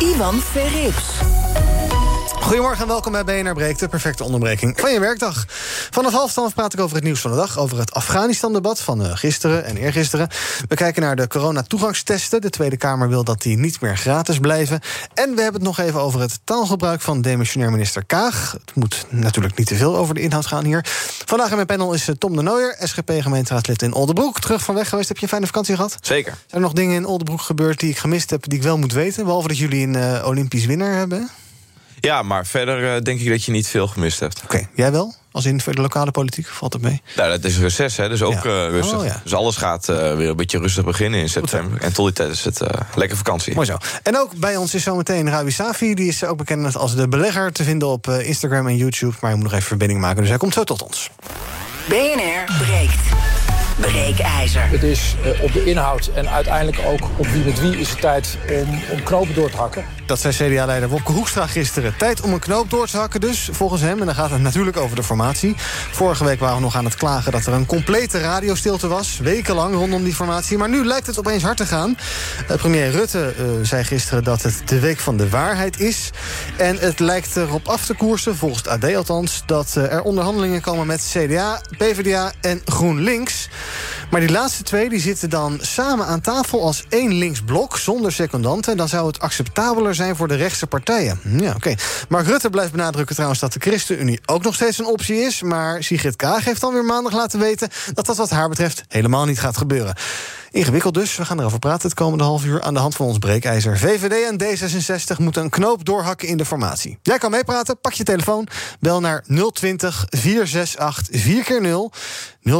Ivan Verrips. Goedemorgen en welkom bij BNR Breekt, de perfecte onderbreking van je werkdag. Vanaf half twaalf praat ik over het nieuws van de dag, over het Afghanistan-debat van uh, gisteren en eergisteren. We kijken naar de coronatoegangstesten. De Tweede Kamer wil dat die niet meer gratis blijven. En we hebben het nog even over het taalgebruik van demissionair minister Kaag. Het moet natuurlijk niet te veel over de inhoud gaan hier. Vandaag in mijn panel is eh, Tom de Nooier, SGP-gemeenteraadslid in Oldenbroek. Terug van weg geweest. Heb je een fijne vakantie gehad? Zeker. Zijn er nog dingen in Oldenbroek gebeurd die ik gemist heb, die ik wel moet weten? Behalve dat jullie een uh, Olympisch winnaar hebben? Ja, maar verder uh, denk ik dat je niet veel gemist hebt. Oké, okay. jij wel? Als in de lokale politiek valt het mee? Nou, dat is reces, hè, dus ook ja. uh, rustig. Oh, ja. Dus alles gaat uh, weer een beetje rustig beginnen in september. En tot die tijd is het lekker vakantie. Mooi zo. En ook bij ons is zometeen Rawi Safi. Die is ook bekend als de belegger te vinden op Instagram en YouTube. Maar je moet nog even verbinding maken, dus hij komt zo tot ons. BNR breekt. Breekijzer. Het is uh, op de inhoud en uiteindelijk ook op wie met wie is het tijd om, om knopen door te hakken. Dat zei CDA-leider Wopke Hoekstra gisteren. Tijd om een knoop door te hakken dus, volgens hem. En dan gaat het natuurlijk over de formatie. Vorige week waren we nog aan het klagen dat er een complete radiostilte was. Wekenlang rondom die formatie. Maar nu lijkt het opeens hard te gaan. Uh, premier Rutte uh, zei gisteren dat het de week van de waarheid is. En het lijkt erop af te koersen, volgens het AD althans... dat er onderhandelingen komen met CDA, PvdA en GroenLinks... Maar die laatste twee die zitten dan samen aan tafel als één linksblok zonder secondanten. Dan zou het acceptabeler zijn voor de rechtse partijen. Ja, oké. Okay. Mark Rutte blijft benadrukken trouwens dat de ChristenUnie ook nog steeds een optie is. Maar Sigrid Kaag heeft dan weer maandag laten weten dat dat wat haar betreft helemaal niet gaat gebeuren. Ingewikkeld dus. We gaan erover praten het komende half uur aan de hand van ons breekijzer. VVD en D66 moeten een knoop doorhakken in de formatie. Jij kan meepraten, pak je telefoon. Bel naar 020 468 4x0.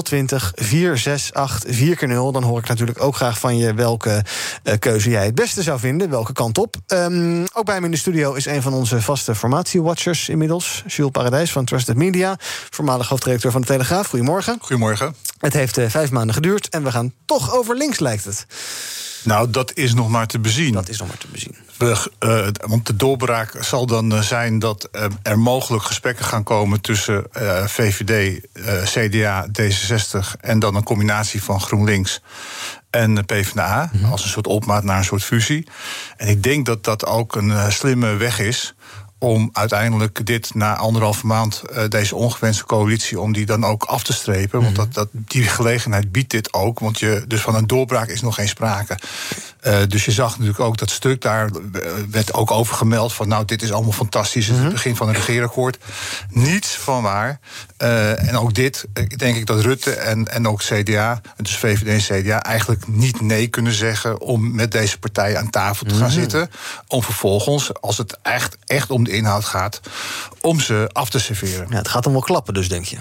020 468 4x0. Dan hoor ik natuurlijk ook graag van je welke uh, keuze jij het beste zou vinden. Welke kant op. Um, ook bij me in de studio is een van onze vaste formatiewatchers inmiddels. Jules Paradijs van Trusted Media. Voormalig hoofdredacteur van de Telegraaf. Goedemorgen. Goedemorgen. Het heeft uh, vijf maanden geduurd en we gaan toch over links, lijkt het. Nou, dat is nog maar te bezien. Dat is nog maar te bezien. We, uh, want de doorbraak zal dan uh, zijn dat uh, er mogelijk gesprekken gaan komen tussen VVD, CDA, D66 en dan een combinatie van GroenLinks en de PvdA. Mm -hmm. Als een soort opmaat naar een soort fusie. En ik denk dat dat ook een slimme weg is om uiteindelijk dit na anderhalve maand, uh, deze ongewenste coalitie, om die dan ook af te strepen. Want dat, dat, die gelegenheid biedt dit ook. Want je, dus van een doorbraak is nog geen sprake. Uh, dus je zag natuurlijk ook dat stuk, daar werd ook over gemeld van nou, dit is allemaal fantastisch. Het is het begin van een regeerakkoord. Niets van waar. Uh, en ook dit, denk ik dat Rutte en, en ook CDA, dus VVD en CDA, eigenlijk niet nee kunnen zeggen om met deze partijen aan tafel te gaan mm -hmm. zitten. Om vervolgens, als het echt, echt om de inhoud gaat, om ze af te serveren. Ja, het gaat hem wel klappen, dus denk je.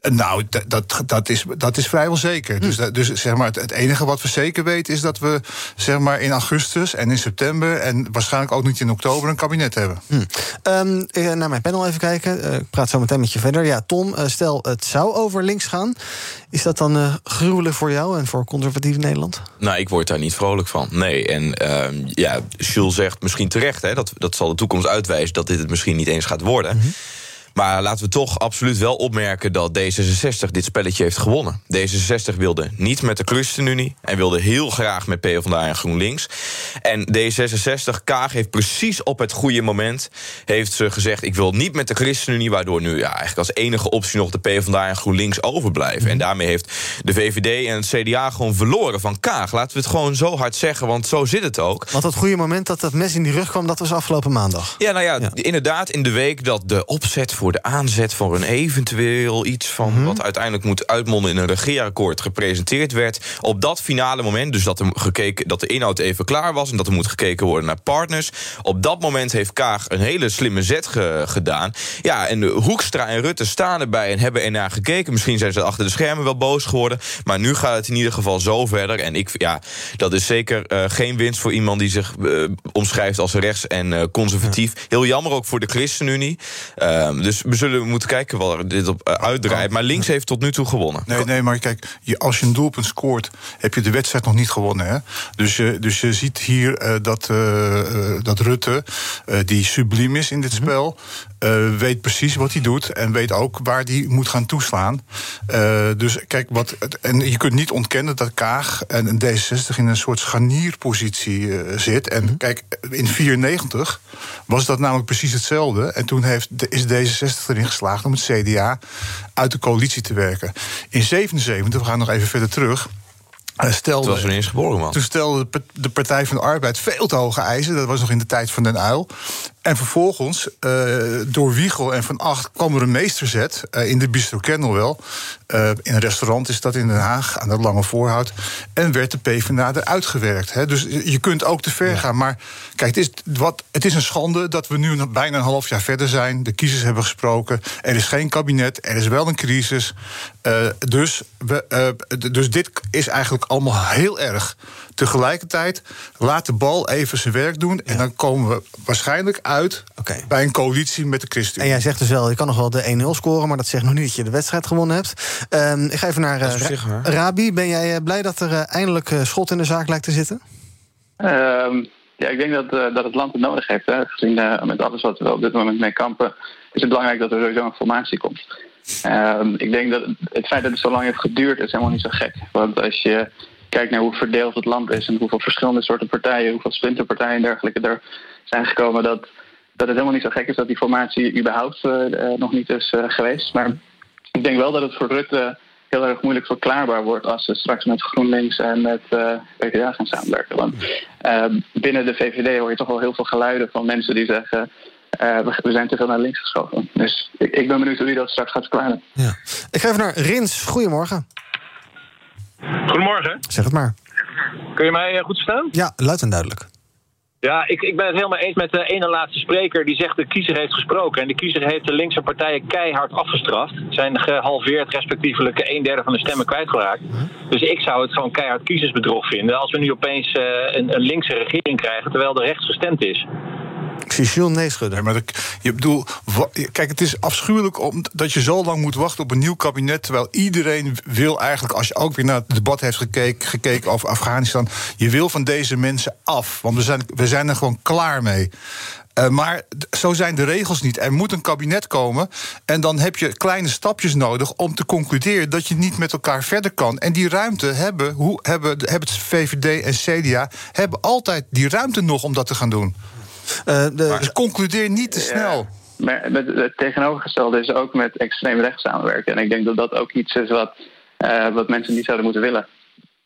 Nou, dat, dat, is, dat is vrijwel zeker. Hm. Dus, dus zeg maar, het, enige wat we zeker weten is dat we zeg maar, in augustus en in september en waarschijnlijk ook niet in oktober een kabinet hebben. Hm. Um, naar mijn panel even kijken. Uh, ik praat zo meteen met je verder. Ja, Tom, uh, stel het zou over links gaan. Is dat dan uh, gruwelijk voor jou en voor conservatief Nederland? Nou, ik word daar niet vrolijk van. Nee. En uh, ja, Jules zegt misschien terecht, hè, dat, dat zal de toekomst uitwijzen dat dit het misschien niet eens gaat worden. Mm -hmm. Maar laten we toch absoluut wel opmerken dat D66 dit spelletje heeft gewonnen. D66 wilde niet met de ChristenUnie en wilde heel graag met PvdA en GroenLinks. En D66, Kaag heeft precies op het goede moment heeft ze gezegd... ik wil niet met de ChristenUnie, waardoor nu ja, eigenlijk als enige optie... nog de PvdA en GroenLinks overblijven. En daarmee heeft de VVD en het CDA gewoon verloren van Kaag. Laten we het gewoon zo hard zeggen, want zo zit het ook. Want dat goede moment dat dat mes in die rug kwam, dat was afgelopen maandag. Ja, nou ja, ja. inderdaad in de week dat de opzet voor voor de aanzet voor een eventueel iets van Mhm. wat uiteindelijk moet uitmonden in een regeerakkoord gepresenteerd werd. Op dat finale moment, dus dat, er gekeken, dat de inhoud even klaar was en dat er moet gekeken worden naar partners. Op dat moment heeft Kaag een hele slimme zet ge- gedaan. Ja, en Hoekstra en Rutte staan erbij en hebben ernaar gekeken. Misschien zijn ze achter de schermen wel boos geworden. Maar nu gaat het in ieder geval zo verder. En ik, ja, dat is zeker eh, geen winst voor iemand die zich eh, omschrijft als rechts en eh, conservatief. Heel jammer ook voor de ChristenUnie. Ehm, dus we zullen moeten kijken waar dit op eh, uitdraait. Maar links heeft tot nu toe gewonnen. Nee, nee, maar kijk, je, als je een doelpunt scoort, heb je de wedstrijd nog niet gewonnen. Hè? Dus, je, dus je ziet hier eh, dat, eh, dat Rutte, die subliem is in dit spel, eh, weet precies wat hij doet en weet ook waar hij moet gaan toeslaan. Eh, dus kijk, wat, en je kunt niet ontkennen dat Kaag en een D66 in een soort scharnierpositie eh, zit. En kijk, in 94 was dat namelijk precies hetzelfde. En toen heeft, is D66 erin geslaagd om het CDA uit de coalitie te werken. In 77, we gaan nog even verder terug. Stelde, Toen was er ineens geboren, man. toen stelde de Partij van de Arbeid veel te hoge eisen. Dat was nog in de tijd van Den Uil. En vervolgens, eh, door Wiegel en Van Acht, kwam er een meesterzet eh, in de Bistro Kennel wel. Eh, in een restaurant is dat in Den Haag, aan de Lange Voorhout. En werd de PvdA eruit gewerkt. Hè. Dus je kunt ook te ver gaan. Maar kijk, het is, wat, het is een schande dat we nu bijna een half jaar verder zijn. De kiezers hebben gesproken. Er is geen kabinet, er is wel een crisis. Dus, we, dus dit is eigenlijk allemaal heel erg. Tegelijkertijd, laat de bal even zijn werk doen. En dan komen we waarschijnlijk uit bij een coalitie met de En ChristenUnie. jij zegt dus wel, je kan nog wel de 1-0 scoren... maar dat zegt nog niet dat je de wedstrijd gewonnen hebt. Ehm, ik ga even naar eh, zich Rabi. Ben jij eh, blij dat er eh, eindelijk schot in de zaak lijkt te zitten? Ehm, ja, ik denk dat, eh, dat het land het nodig heeft. Hè. Gezien met alles wat we op dit moment mee kampen, is het belangrijk dat er sowieso een formatie komt. Ehm, ik denk dat het feit dat het zo lang heeft geduurd, is helemaal niet zo gek. Want als je kijkt naar hoe verdeeld het land is en hoeveel verschillende soorten partijen, hoeveel splinterpartijen en dergelijke er zijn gekomen, dat, dat het helemaal niet zo gek is dat die formatie überhaupt eh, eh, nog niet is eh, geweest. Maar ik denk wel dat het voor Rutte heel erg moeilijk verklaarbaar wordt als ze straks met GroenLinks en met eh PvdA gaan samenwerken. Want binnen de VVD hoor je toch wel heel veel geluiden van mensen die zeggen. we, we zijn te veel naar links geschoven. Dus ik, ik ben benieuwd hoe die dat straks gaat verklaren. Ja. Ik ga even naar Rins. Goedemorgen. Goedemorgen. Zeg het maar. Kun je mij eh, goed verstaan? Ja, luid en duidelijk. Ja, ik, ik ben het helemaal eens met de ene laatste spreker die zegt de kiezer heeft gesproken. En de kiezer heeft de linkse partijen keihard afgestraft. Zijn gehalveerd, respectievelijk een derde van de stemmen kwijtgeraakt. Dus ik zou het gewoon keihard kiezersbedrog vinden als we nu opeens eh, een, een linkse regering krijgen terwijl er rechts gestemd is. Ik Jules nee. Ja, maar dat, je bedoel, kijk, het is afschuwelijk om, dat je zo lang moet wachten op een nieuw kabinet. Terwijl iedereen wil eigenlijk, als je ook weer naar het debat heeft gekeken, gekeken over Afghanistan. Je wil van deze mensen af. Want we zijn, we zijn er gewoon klaar mee. Eh, maar zo zijn de regels niet. Er moet een kabinet komen. En dan heb je kleine stapjes nodig om te concluderen dat je niet met elkaar verder kan. En die ruimte hebben, hoe, hebben, hebben het VVD en CDA hebben altijd die ruimte nog om dat te gaan doen. Eh, de, Dus concludeer niet te snel. Maar met het tegenovergestelde is ook met extreem rechts samenwerken. En ik denk dat dat ook iets is wat, eh, wat mensen niet zouden moeten willen.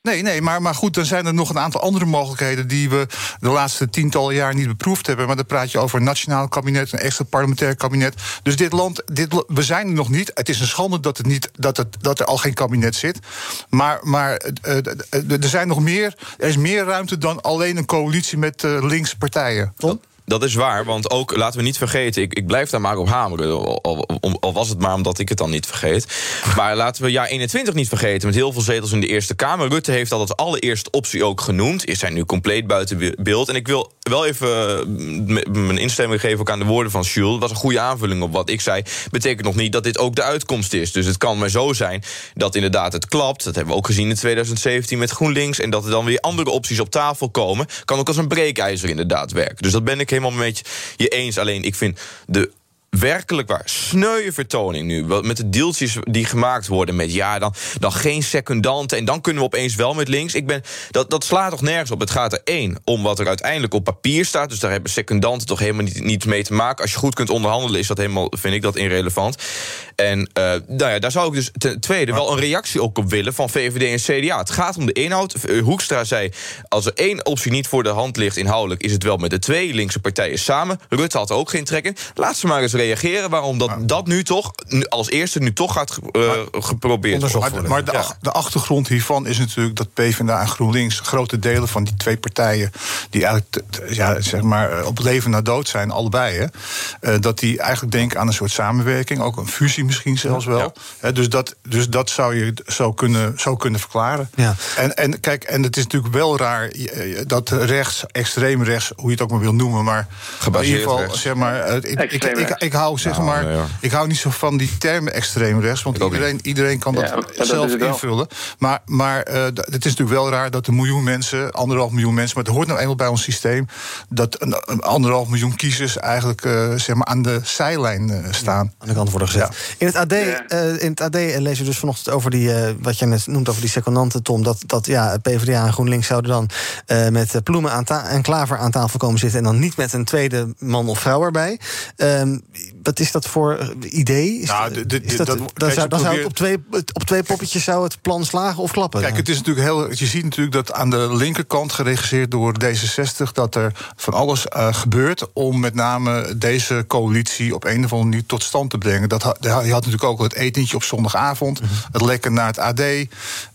Nee, nee, maar, maar goed, dan zijn er nog een aantal andere mogelijkheden die we de laatste tientallen jaar niet beproefd hebben. Maar dan praat je over een nationaal kabinet, een extra parlementair kabinet. Dus dit land, dit, we zijn er nog niet. Het is een schande dat, het niet, dat, het, dat er al geen kabinet zit. Maar, maar er zijn nog meer, er is meer ruimte dan alleen een coalitie met eh, linkse partijen. Tom? Dat is waar, want ook, laten we niet vergeten... ik, ik blijf daar maar op hameren, al, al, al was het maar omdat ik het dan niet vergeet. Maar laten we jaar 21 niet vergeten, met heel veel zetels in de Eerste Kamer. Rutte heeft dat als allereerste optie ook genoemd. Is hij nu compleet buiten be- beeld. En ik wil wel even mijn instemming geven ook aan de woorden van Jules. Dat was een goede aanvulling op wat ik zei. Betekent nog niet dat dit ook de uitkomst is. Dus het kan maar zo zijn dat inderdaad het klapt. Dat hebben we ook gezien in 2017 met GroenLinks. En dat er dan weer andere opties op tafel komen. Kan ook als een breekijzer inderdaad werken. Dus dat ben ik helemaal met je- je eens. Alleen ik vind de werkelijk waar sneuwe vertoning nu. Met de deeltjes die gemaakt worden met ja, dan, dan geen secundanten. En dan kunnen we opeens wel met links. Ik ben, dat, dat slaat toch nergens op. Het gaat er één om wat er uiteindelijk op papier staat. Dus daar hebben secundanten toch helemaal niet, niet mee te maken. Als je goed kunt onderhandelen, is dat helemaal, vind ik dat irrelevant. En eh, nou ja, daar zou ik dus ten tweede wel een reactie ook op willen van VVD en CDA. Het gaat om de inhoud. Eh, Hoekstra zei: als er één optie niet voor de hand ligt inhoudelijk, is het wel met de twee linkse partijen samen. Rutte had ook geen trek in. Laat ze maar eens reageren waarom dat, dat nu toch nu als eerste nu toch gaat ge- eh, geprobeerd worden. Maar, de- maar de, ach- de achtergrond hiervan is natuurlijk dat PvdA en GroenLinks... grote delen van die twee partijen... die eigenlijk t- t- ja, zeg maar, eh, op leven na dood zijn, allebei... Hè, eh, dat die eigenlijk denken aan een soort samenwerking. Ook een fusie misschien zelfs wel. Hè, dus, dat, dus dat zou je zo kunnen, zo kunnen verklaren. Ja. En, en kijk, en het is natuurlijk wel raar... dat rechts, extreem rechts, hoe je het ook maar wil noemen... maar Gebaseerd in ieder geval, rechts. zeg maar... ik, ik, ik, hou zeg Nou, maar... ik hou niet zo van die term extreem rechts... want iedereen, iedereen kan dat Ja, zelf invullen. Maar, maar eh, d- het is natuurlijk wel raar dat een miljoen mensen, anderhalf miljoen mensen, maar het hoort nou eenmaal bij ons systeem, dat een, een anderhalf miljoen kiezers eigenlijk eh, zeg maar aan de zijlijn eh, staan. aan de kant worden gezet. In het AD, eh, in het AD lees je dus vanochtend over die, eh, wat je net noemt over die secondante, Tom. Dat, dat ja, PvdA en GroenLinks zouden dan eh, met Ploemen aan ta- en Klaver aan tafel komen zitten. En dan niet met een tweede man of vrouw erbij. Ehm, wat is dat voor idee? Is, Nou, de- de- is dat, dat- dan kijk, zou, het op twee, op twee poppetjes zou het plan slagen of klappen. Kijk, het is natuurlijk heel. Je ziet natuurlijk dat aan de linkerkant, geregisseerd door D66, dat er van alles eh, gebeurt om met name deze coalitie op een of andere manier tot stand te brengen. Dat, je had natuurlijk ook het etentje op zondagavond, het lekken naar het AD.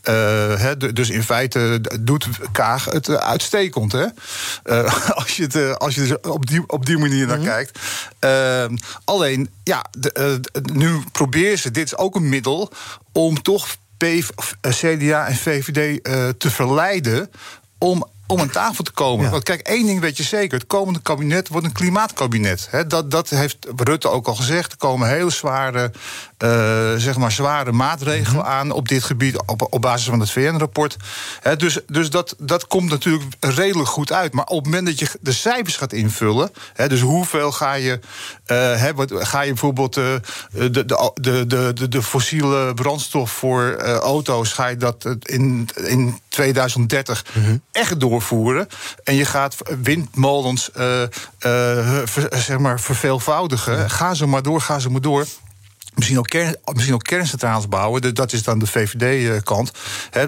eh, dus in feite doet Kaag het eh, uitstekend. Hè? Als je, het, als je er op die, op die manier naar kijkt. Alleen, ja, de, eh, nu proberen ze, dit is ook een middel om toch P, of, eh, CDA en VVD eh, te verleiden om, om aan tafel te komen. Ja. Want kijk, één ding weet je zeker: het komende kabinet wordt een klimaatkabinet. Dat, dat heeft Rutte ook al gezegd. Er komen hele zware, zeg maar zware maatregelen Mhm. aan op dit gebied op, op basis van het VN-rapport. Dus dus dat, dat komt natuurlijk redelijk goed uit. Maar op het moment dat je de cijfers gaat invullen, hè, dus hoeveel ga je, eh, hè, wat, ga je bijvoorbeeld eh, de, de, de, de, de, fossiele brandstof voor eh, auto's, ga je dat eh, in, in 2030 echt doorvoeren. En je gaat windmolens eh, eh, ver- zeg maar verveelvoudigen. Ga ze maar door, ga ze maar door. Misschien ook, kern, misschien ook kerncentrales bouwen. Dat is dan de VVD-kant.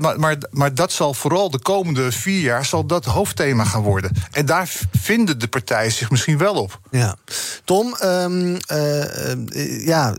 Maar, maar, maar dat zal vooral de komende vier jaar zal dat hoofdthema gaan worden. En daar vinden de partijen zich misschien wel op. Ja. Tom, ehm, eh, eh, ja,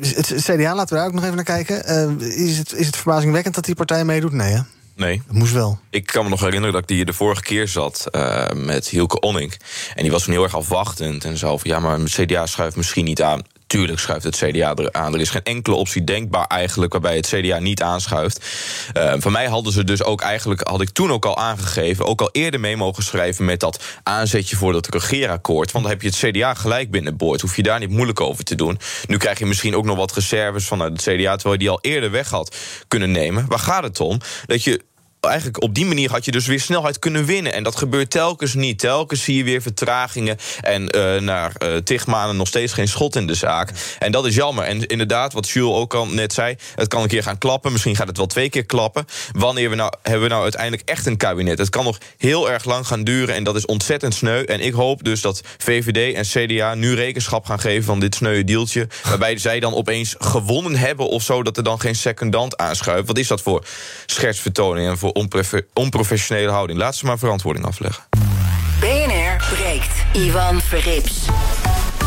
het, CDA, laten we daar ook nog even naar kijken. Eh, is, het, is het verbazingwekkend dat die partij meedoet? Nee, hè? Nee. Het moest wel. Ik kan me nog herinneren dat ik die de vorige keer zat met Hielke Onning. En die was toen heel erg afwachtend en zo van... ja, maar het CDA schuift misschien niet aan. Tuurlijk schuift het CDA er aan. Er is geen enkele optie denkbaar eigenlijk waarbij het CDA niet aanschuift. Eh, van mij hadden ze dus ook eigenlijk, had ik toen ook al aangegeven... ook al eerder mee mogen schrijven met dat aanzetje voor dat regeerakkoord. Want dan heb je het CDA gelijk binnenboord. Hoef je daar niet moeilijk over te doen. Nu krijg je misschien ook nog wat reserves vanuit het CDA... terwijl je die al eerder weg had kunnen nemen. Waar gaat het om? Dat je eigenlijk op die manier had je dus weer snelheid kunnen winnen. En dat gebeurt telkens niet. Telkens zie je weer vertragingen. En eh na eh tig nog steeds geen schot in de zaak. En dat is jammer. En inderdaad, wat Jules ook al net zei... het kan een keer gaan klappen. Misschien gaat het wel twee keer klappen. Wanneer we nou, hebben we nou uiteindelijk echt een kabinet? Het kan nog heel erg lang gaan duren. En dat is ontzettend sneu. En ik hoop dus dat VVD en CDA nu rekenschap gaan geven... van dit sneuwe deeltje. Waarbij zij dan opeens gewonnen hebben of zo... dat er dan geen secondant aanschuift. Wat is dat voor schertsvertoning en voor onprofessionele houding? Laat ze maar verantwoording afleggen. BNR breekt. Ivan Verrips.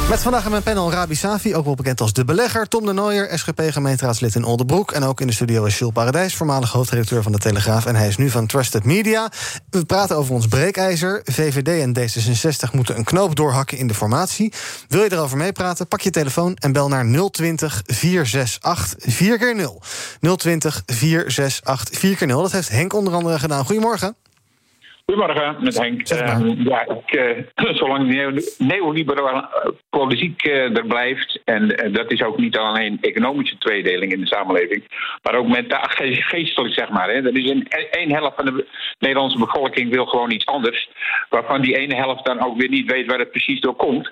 Met vandaag in mijn panel Rabi Safi, ook wel bekend als de belegger. Tom de Nooier, SGP-gemeenteraadslid in Oldenbroek. En ook in de studio is Jules Paradijs, voormalig hoofdredacteur van de Telegraaf. En hij is nu van Trusted Media. We praten over ons breekijzer. VVD en D66 moeten een knoop doorhakken in de formatie. Wil je erover meepraten? Pak je telefoon en bel naar 020 468 4 keer 0 020 468 4 keer 0 Dat heeft Henk onder andere gedaan. Goedemorgen. Goedemorgen, met Henk. Zeg maar. Ehm, ja, ik, eh, zolang de neo- neoliberale eh, politiek eh, er blijft, en dat is ook niet alleen economische tweedeling in de samenleving, maar ook mentaal, ge- geestelijk, zeg maar. Hè. Dat is een, een helft van de Nederlandse bevolking wil gewoon iets anders, waarvan die ene helft dan ook weer niet weet waar het precies door komt.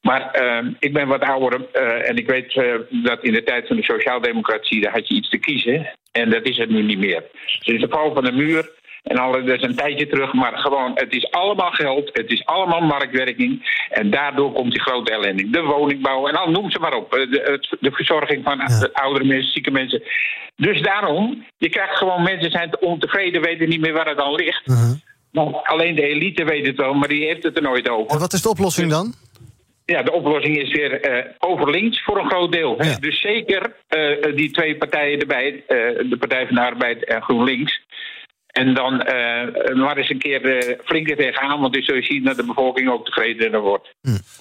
Maar ehm, ik ben wat ouder en ik weet dat in de tijd van de sociaaldemocratie, daar had je iets te kiezen. En dat is het nu niet meer. Dus het is de val van de muur. En al, dat is een tijdje terug, maar gewoon, het is allemaal geld, het is allemaal marktwerking. En daardoor komt die grote ellende. De woningbouw en al, noem ze maar op. De, het- de verzorging van de oudere mensen, zieke mensen. Dus daarom, je krijgt gewoon mensen zijn ontevreden, weten niet meer waar het aan ligt. Nou, alleen de elite weet het wel, maar die heeft het er nooit over. En wat is de oplossing dan? ja, de oplossing is weer eh over links voor een groot deel. Ja. Dus zeker eh, die twee partijen erbij, eh, de Partij van de Arbeid en GroenLinks. En dan eh, maar eens een keer eh, flink er tegenaan, want dus zul je zien dat de bevolking ook tevredener wordt.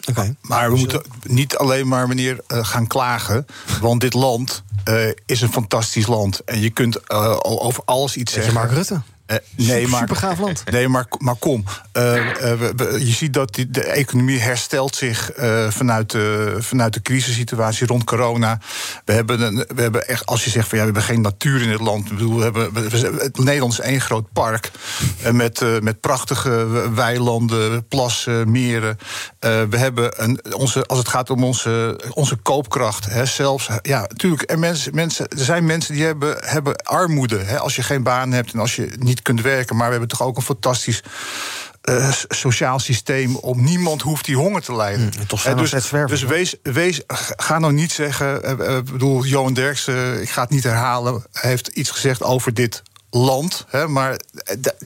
Oké. Maar we moeten niet alleen maar, meneer, eh, gaan klagen. Want dit land eh, is een fantastisch land. En je kunt eh, over alles iets Zeg zeggen. Mark Rutte. Eh, nee, maar, Super gaaf land. Nee, maar, maar kom. Eh, eh, je ziet dat die, de economie herstelt zich vanuit, de, vanuit de crisissituatie rond corona. We hebben, een, we hebben echt, als je zegt van ja, we hebben geen natuur in dit land. Ik bedoel, we hebben, we- we- het Nederland is één groot park. met, met prachtige weilanden, plassen, meren. We hebben een, onze, als het gaat om onze, onze koopkracht, hè, zelfs. Ja, natuurlijk. Er, mensen, mensen, er zijn mensen die hebben, hebben armoede. Hè, als je geen baan hebt en als je niet kunt werken. Maar we hebben toch ook een fantastisch. eh, sociaal systeem om niemand hoeft die honger te lijden. toch zijn Eh, zwervers, dus wees, wees, ga nou niet zeggen. eh, Ik bedoel, Johan Derksen, ik ga het niet herhalen, heeft iets gezegd over dit land. Hè, maar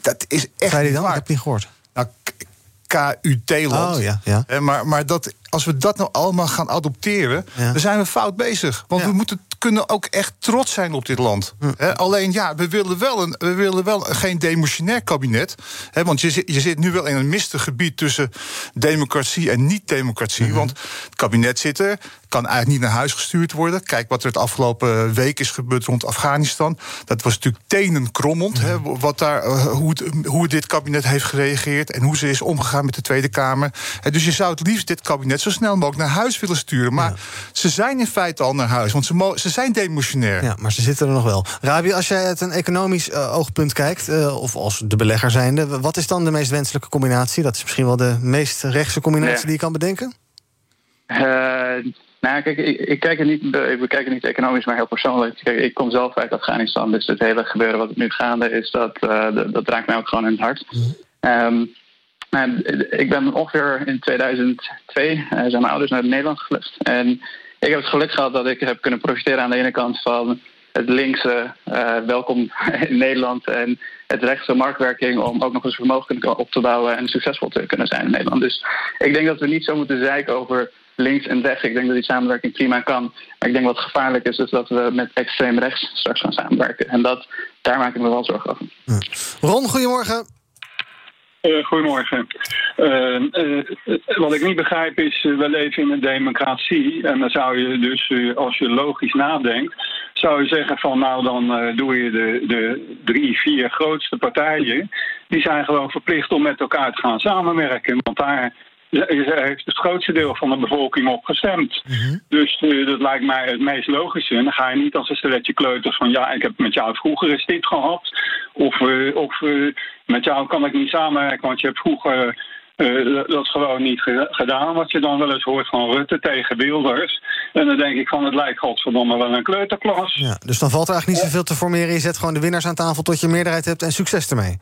dat- is echt Zei hij niet dan? Ik waar. heb niet gehoord. Nou, KUT-land. Oh, ja, ja. Maar, maar dat, als we dat nou allemaal gaan adopteren, Ja. dan zijn we fout bezig. Want Ja. we moeten, kunnen ook echt trots zijn op dit land. Hè, alleen ja, we willen wel, een, we willen wel geen demotionair kabinet. Hè, want je zit, je zit nu wel in een mistig gebied tussen democratie en niet-democratie. Want het kabinet zit er, kan eigenlijk niet naar huis gestuurd worden. Kijk wat er het afgelopen week is gebeurd rond Afghanistan. Dat was natuurlijk tenenkrommend. Hè, wat daar, eh, hoe, het, hoe dit kabinet heeft gereageerd en hoe ze is omgegaan met de Tweede Kamer. Hè, dus je zou het liefst dit kabinet zo snel mogelijk naar huis willen sturen. Maar ze zijn in feite al naar huis, want ze, ze zijn demotionair. Ja, maar ze zitten er nog wel. Rabi, als jij uit een economisch eh, oogpunt kijkt, eh, of als de belegger zijnde, wat is dan de meest wenselijke combinatie? Dat is misschien wel de meest rechtse combinatie Ja. die je kan bedenken. Eh, nou, kijk, ik, ik kijk het niet, ik bekijk het niet economisch, maar heel persoonlijk. Kijk, ik kom zelf uit Afghanistan, dus het hele gebeuren wat nu gaande is, dat, eh, dat, dat raakt mij ook gewoon in het hart. Ehm, nou, ik ben ongeveer in 2002 eh, zijn mijn ouders naar Nederland gevlucht. En ik heb het geluk gehad dat ik heb kunnen profiteren aan de ene kant van het linkse eh, welkom in Nederland en het rechtse marktwerking om ook nog eens vermogen kunnen op te bouwen en succesvol te kunnen zijn in Nederland. Dus ik denk dat we niet zo moeten zeiken over links en rechts. Ik denk dat die samenwerking prima kan. Maar ik denk wat gevaarlijk is, is dat we met extreem rechts straks gaan samenwerken. En dat, daar maak ik me wel zorgen over. Ron, goedemorgen. Eh, goedemorgen. Eh, eh, wat ik niet begrijp is, we leven in een democratie. En dan zou je dus, eh, als je logisch nadenkt, zou je zeggen van nou dan eh, doe je de, de drie, vier grootste partijen. Die zijn gewoon verplicht om met elkaar te gaan samenwerken. Want daar heeft het grootste deel van de bevolking op gestemd. Dus eh, dat lijkt mij het meest logische. En dan ga je niet als een stelletje kleuters van ja, ik heb met jou vroeger eens dit gehad. Of, eh, of eh, met jou kan ik niet samenwerken, want je hebt vroeger dat- gewoon niet ge- gedaan. Wat je dan wel eens hoort van Rutte tegen Wilders. En dan denk ik van het lijkt godverdomme wel een kleuterklas. Ja, dus dan valt er eigenlijk niet zoveel te formeren. Je zet gewoon de winnaars aan tafel tot je meerderheid hebt en succes ermee.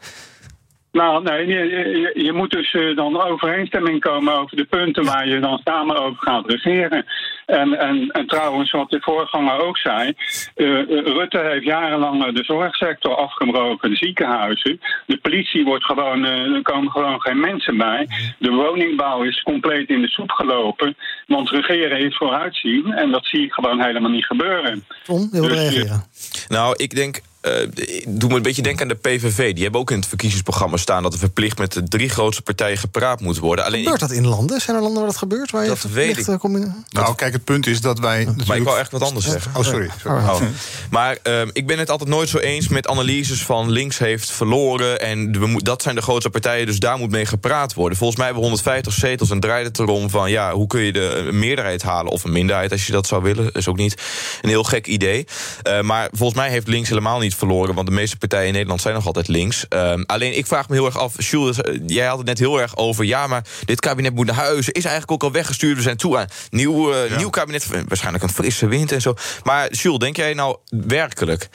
Nou, nee, je, je, moet dus eh, dan overeenstemming komen over de punten waar je dan samen over gaat regeren. En, en, en trouwens, wat de voorganger ook zei, eh, eh, Rutte heeft jarenlang eh, de zorgsector afgebroken, de ziekenhuizen. De politie wordt gewoon, eh, er komen gewoon geen mensen bij. De woningbouw is compleet in de soep gelopen, want regeren is vooruitzien en dat zie ik gewoon helemaal niet gebeuren. Tom, je wil Dus, reageren? Nou, ik denk. eh, ik doe me een beetje denken aan de PVV. Die hebben ook in het verkiezingsprogramma staan dat er verplicht met de drie grootste partijen gepraat moet worden. Alleen Gebeurt dat in landen? Zijn er landen waar dat gebeurt? Waar je Dat verplicht, weet ik. Nou, kijk, het punt is dat wij. Maar ik wou echt wat anders zeggen. Oh, sorry. sorry. Oh. Maar ehm, ik ben het altijd nooit zo eens met analyses van links heeft verloren. En we moet- dat zijn de grootste partijen, dus daar moet mee gepraat worden. Volgens mij hebben we 150 zetels en draait het erom van ja, hoe kun je de een meerderheid halen of een minderheid als je dat zou willen. is ook niet een heel gek idee. Eh, maar volgens mij heeft links helemaal niet verloren, want de meeste partijen in Nederland zijn nog altijd links. Ehm, alleen ik vraag me heel erg af, Jules, eh, jij had het net heel erg over ja, maar dit kabinet moet naar huis. Is eigenlijk ook al weggestuurd. We zijn toe aan nieuw, eh, nieuw kabinet, waarschijnlijk een frisse wind en zo. Maar Jules, denk jij nou werkelijk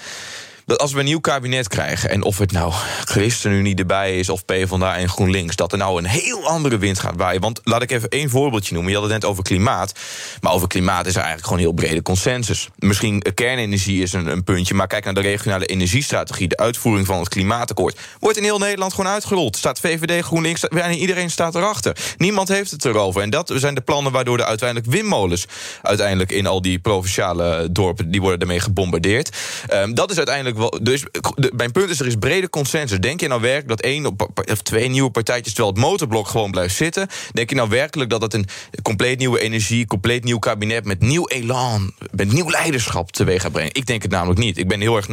dat als we een nieuw kabinet krijgen... en of het nou ChristenUnie erbij is of PvdA en GroenLinks... dat er nou een heel andere wind gaat waaien. Want laat ik even één voorbeeldje noemen. Je had het net over klimaat. Maar over klimaat is er eigenlijk gewoon heel brede consensus. Misschien eh, kernenergie is een, een puntje... maar kijk naar de regionale energiestrategie... de uitvoering van het klimaatakkoord... wordt in heel Nederland gewoon uitgerold. Staat VVD, GroenLinks, iedereen staat erachter. Niemand heeft het erover. En dat zijn de plannen waardoor er uiteindelijk windmolens... uiteindelijk in al die provinciale dorpen... die worden ermee gebombardeerd. Um, dat is uiteindelijk wel... Dus mijn punt is, er is brede consensus. Denk je nou werkelijk dat één of twee nieuwe partijtjes... terwijl het motorblok gewoon blijft zitten... denk je nou werkelijk dat het een compleet nieuwe energie... compleet nieuw kabinet met nieuw elan... met nieuw leiderschap teweeg gaat brengen? Ik denk het namelijk niet. Ik ben heel erg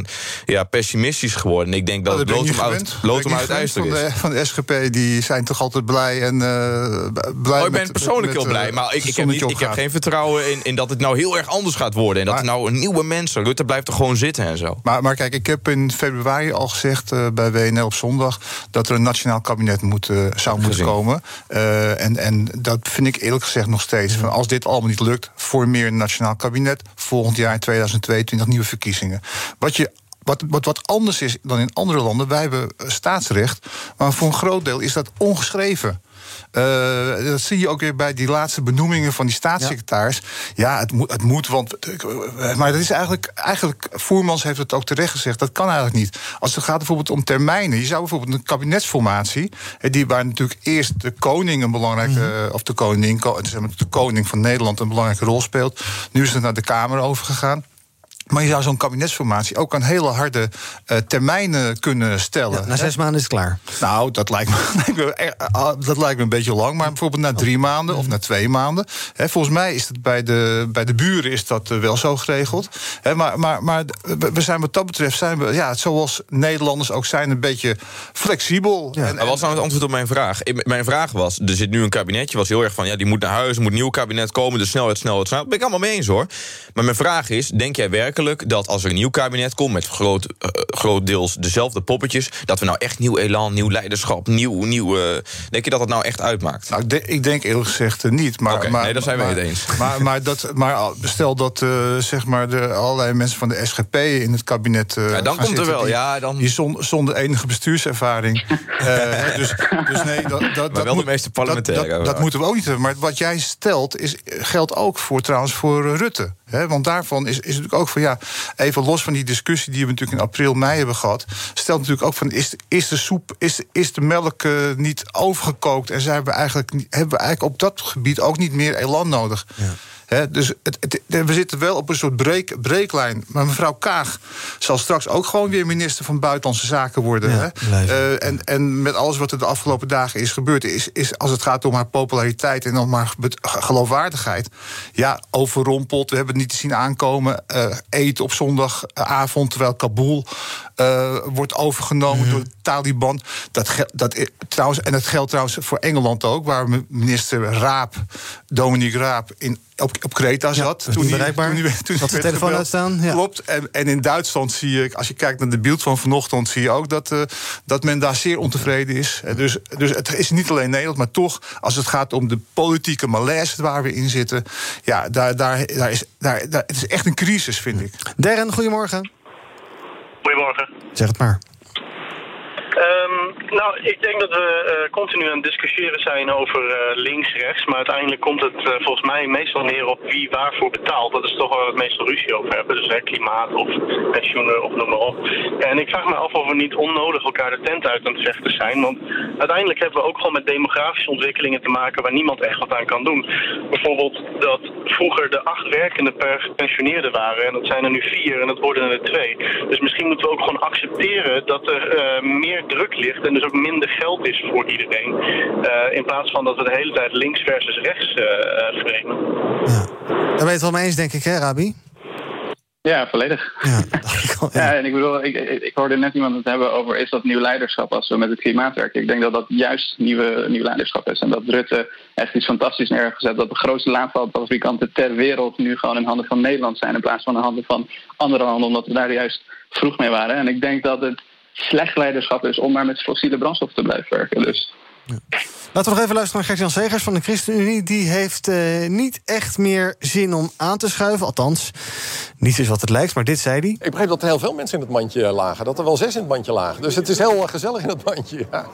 ja, pessimistisch geworden. Ik denk dat het lood uit, lood uit van de, van de SGP die zijn toch altijd blij en uh, blij oh, ik ben persoonlijk heel blij, maar ik, ik, heb, niet, ik heb geen vertrouwen in, in dat het nou heel erg anders gaat worden. En dat er nou een nieuwe mensen. Rutte blijft er gewoon zitten en zo. Maar, maar kijk, ik heb in februari al gezegd uh, bij WNL op zondag dat er een nationaal kabinet moet, uh, zou moeten komen. en, en dat vind ik eerlijk gezegd nog steeds. Van als dit allemaal niet lukt, formeer een nationaal kabinet. Volgend jaar in 2022 nieuwe verkiezingen. Wat je wat, wat, wat anders is dan in andere landen. Wij hebben staatsrecht, maar voor een groot deel is dat ongeschreven. Uh, dat zie je ook weer bij die laatste benoemingen van die staatssecretaris. Ja, het, moet, het moet, want. Eh, maar dat is eigenlijk. Eigenlijk, Voermans heeft het ook terecht gezegd. Dat kan eigenlijk niet. Als het gaat bijvoorbeeld om termijnen. Je zou bijvoorbeeld een kabinetsformatie. Die waar natuurlijk eerst de koning een belangrijke. Mhm. Of de koning, de koning van Nederland een belangrijke rol speelt. Nu is het naar de Kamer overgegaan. Maar je zou zo'n kabinetsformatie ook aan hele harde uh, termijnen kunnen stellen. na zes maanden is het klaar. Nou, dat lijkt, me, ah, dat lijkt me een beetje lang. Maar bijvoorbeeld na drie maanden of na twee maanden. volgens mij is het bij de, bij de buren is dat eh, wel zo geregeld. maar, maar, maar we zijn wat dat betreft, zijn we, ja, zoals Nederlanders ook zijn, een beetje flexibel. Ja. En, en, wat is nou het antwoord op mijn vraag? Mijn vraag was, er zit nu een kabinetje, was heel erg van... ja, die moet naar huis, er moet een nieuw kabinet komen, de snelheid, snelheid, snelheid. Ben ik allemaal mee eens hoor. Maar mijn vraag is, denk jij werkelijk dat als er een nieuw kabinet komt met groot, uh, groot deels dezelfde poppetjes, dat we nou echt nieuw elan, nieuw leiderschap, nieuw, nieuw. Uh, denk je dat dat nou echt uitmaakt? Nou, ik denk eerlijk gezegd niet. Maar, okay, maar, nee, daar zijn we het eens. Maar, maar, dat, maar stel dat uh, zeg maar de, allerlei mensen van de SGP in het kabinet. ja, dan komt er wel. Die, ja, dan... die zonder, zonder enige bestuurservaring. dus, dus nee, dat, dat, maar wel moet, de meeste parlementaire. Dat, dat, moeten we ook niet hebben. Maar wat jij stelt is, geldt ook voor trouwens voor Rutte. Want daarvan is, is natuurlijk ook van ja, even los van die discussie die we natuurlijk in april, mei hebben gehad, stelt natuurlijk ook van is, is de soep, is, is de melk uh, niet overgekookt en zijn we eigenlijk, hebben we eigenlijk op dat gebied ook niet meer elan nodig. Ja dus het, we zitten wel op een soort breek, breeklijn. Maar mevrouw Kaag zal straks ook gewoon weer minister van Buitenlandse Zaken worden. Ja, uh, en, en met alles wat er de afgelopen dagen is gebeurd, is, is als het gaat om haar populariteit en om haar geloofwaardigheid. Ja, overrompeld. We hebben het niet te zien aankomen. Uh, eten op zondagavond terwijl Kabul uh, wordt overgenomen mm. door de Taliban. Dat, dat, trouwens, en dat geldt trouwens voor Engeland ook, waar minister Raap, Dominique Raap, in op, op Kreta zat. toen bereikbaar. Toen, hij, toen de telefoon uitstaan. Ja. Klopt. En, en in Duitsland zie je, als je kijkt naar de beeld van vanochtend, zie je ook dat, uh, dat men daar zeer ontevreden is. Dus, dus het is niet alleen Nederland, maar toch, als het gaat om de politieke malaise waar we in zitten, ja, daar, daar, daar is, daar, daar, het is echt een crisis, vind ik. Darren, goedemorgen. Goedemorgen. Zeg het maar. Nou, ik denk dat we uh, continu aan het discussiëren zijn over uh, links-rechts. Maar uiteindelijk komt het uh, volgens mij meestal neer op wie waarvoor betaalt. Dat is toch waar we het meeste ruzie over hebben. Dus hè, klimaat of pensioenen of noem maar op. En ik vraag me af of we niet onnodig elkaar de tent uit aan het vechten zijn. Want uiteindelijk hebben we ook gewoon met demografische ontwikkelingen te maken waar niemand echt wat aan kan doen. Bijvoorbeeld dat vroeger de acht werkende per gepensioneerden waren. En dat zijn er nu vier en dat worden er twee. Dus misschien moeten we ook gewoon accepteren dat er meer druk ligt en dus ook minder geld is voor iedereen. Uh, in plaats van dat we de hele tijd links versus rechts uh, framen. Ja. Daar ben je het wel mee eens, denk ik, hè, Rabi? Ja, volledig. Ja, ja. en ik bedoel, ik, ik, hoorde net iemand het hebben over is dat nieuw leiderschap als we met het klimaat werken. Ik denk dat dat juist nieuwe, nieuw leiderschap is. En dat Rutte echt iets fantastisch neergezet. Dat de grootste laadvalfabrikanten ter wereld nu gewoon in handen van Nederland zijn in plaats van in handen van andere landen, omdat we daar juist vroeg mee waren. En ik denk dat het slecht leiderschap is om maar met fossiele brandstof te blijven werken. Dus. Ja. Laten we nog even luisteren naar Gert-Jan Segers van de ChristenUnie. Die heeft uh, niet echt meer zin om aan te schuiven. Althans, niet is wat het lijkt, maar dit zei hij. Ik begreep dat er heel veel mensen in het mandje lagen. Dat er wel zes in het mandje lagen. Dus het is heel gezellig in het mandje. Ja,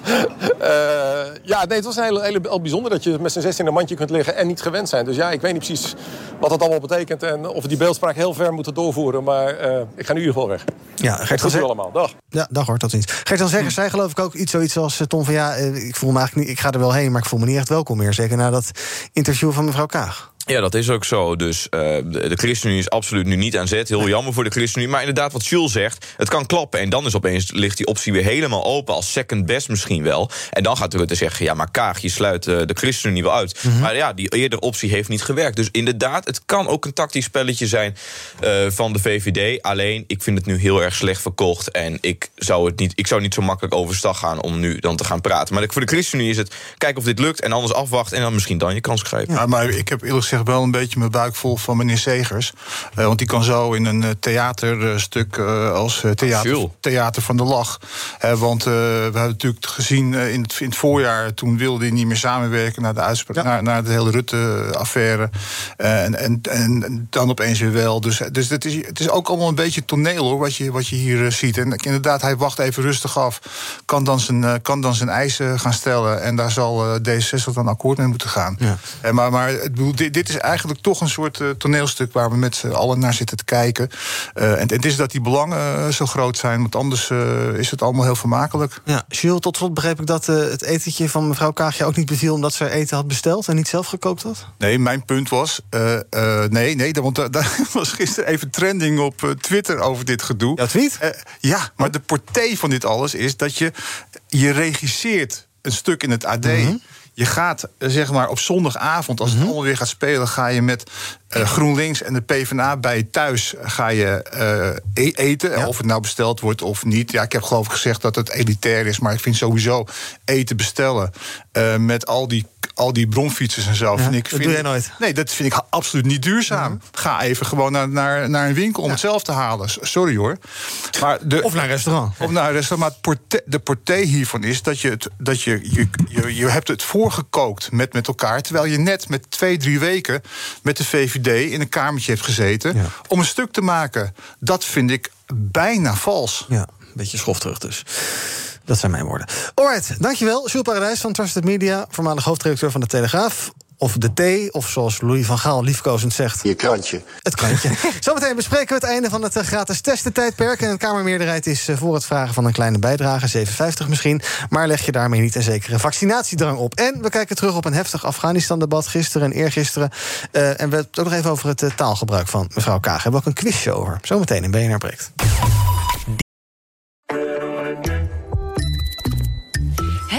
uh, ja nee, het was heel, heel, bijzonder dat je met z'n zes in een mandje kunt liggen en niet gewend zijn. Dus ja, ik weet niet precies wat dat allemaal betekent. En of we die beeldspraak heel ver moeten doorvoeren. Maar uh, ik ga in ieder geval weg. Ja, Gert Goed allemaal. Dag. Ja, dag hoor, tot ziens. Gert-Jan Segers zei geloof ik ook iets zoiets als Tom van ja, ik voel me niet, ik ga er wel heen, maar ik voel me niet echt welkom meer. Zeker na dat interview van mevrouw Kaag. Ja, dat is ook zo. Dus uh, de, de ChristenUnie is absoluut nu niet aan zet. Heel jammer voor de ChristenUnie. Maar inderdaad, wat Jules zegt, het kan klappen. En dan is opeens ligt die optie weer helemaal open. Als second best misschien wel. En dan gaat Rutte zeggen, ja, maar Kaag, je sluit uh, de ChristenUnie wel uit. Mm -hmm. Maar ja, die eerdere optie heeft niet gewerkt. Dus inderdaad, het kan ook een tactisch spelletje zijn uh, van de VVD. Alleen, ik vind het nu heel erg slecht verkocht. En ik zou, het niet, ik zou niet zo makkelijk overstag gaan om nu dan te gaan praten. Maar voor de ChristenUnie is het, kijken of dit lukt. En anders afwachten en dan misschien dan je kans grijpen. Ja, maar ik heb eerlijk gezegd wel een beetje mijn buik vol van meneer Segers. Uh, want die kan zo in een uh, theaterstuk uh, als theater, theater van de lach. want we hebben natuurlijk gezien in het, in, het, voorjaar... toen wilde hij niet meer samenwerken naar de, uitspraak, ja. naar, naar, de hele Rutte-affaire. En, en, en, dan opeens weer wel. Dus, dus het, is, het is ook allemaal een beetje toneel hoor, wat je, wat je hier ziet. En inderdaad, hij wacht even rustig af. Kan dan zijn, kan dan zijn eisen gaan stellen. En daar zal D66 dan akkoord mee moeten gaan. Ja. maar maar het, dit, dit is eigenlijk toch een soort uh, toneelstuk waar we met z'n allen naar zitten te kijken. Uh, en, en het is dat die belangen uh, zo groot zijn, want anders is het allemaal heel vermakelijk. Ja, Jules, tot slot begreep ik dat het etentje van mevrouw Kaagje ook niet beviel omdat ze eten had besteld en niet zelf gekookt had? Nee, mijn punt was. nee, nee, want daar was gisteren even trending op Twitter over dit gedoe. Ja, tweet? ja, maar de portée van dit alles is dat je je regisseert een stuk in het AD. Mm -hmm. Je gaat zeg maar op zondagavond, als het allemaal weer gaat spelen, ga je met uh, GroenLinks en de PvdA bij je thuis ga je uh, e eten. Ja. Of het nou besteld wordt of niet. Ja, ik heb geloof ik gezegd dat het elitair is, maar ik vind sowieso eten bestellen uh, met al die, al die bronfietsers en zo. Ja, vind ik, dat doe jij nooit. Nee, dat vind ik absoluut niet duurzaam. Ja. Ga even gewoon naar, naar, naar een winkel om het zelf te halen. Sorry hoor. Maar de, of naar een restaurant. Of naar een restaurant. Maar porté, de portée hiervan is dat, je, het, dat je, je, je, je hebt het voorgekookt met, met elkaar. Terwijl je net met twee, drie weken met de VVD in een kamertje heeft gezeten. Om een stuk te maken. Dat vind ik bijna vals. Ja, een beetje schofterig dus. Dat zijn mijn woorden. Alright, dankjewel. Jules Paradijs van Trusted Media, voormalig hoofdredacteur van de Telegraaf. Of de thee, of zoals Louis van Gaal liefkozend zegt... Je krantje. Het krantje. Zometeen bespreken we het einde van het gratis testentijdperk. En de Kamermeerderheid is voor het vragen van een kleine bijdrage, 7,50 misschien. Maar leg je daarmee niet een zekere vaccinatiedrang op. En we kijken terug op een heftig Afghanistan-debat gisteren en eergisteren. Uh, en we hebben het ook nog even over het taalgebruik van mevrouw Kaag. We hebben ook een quizshow over. Zometeen in BNR Breekt.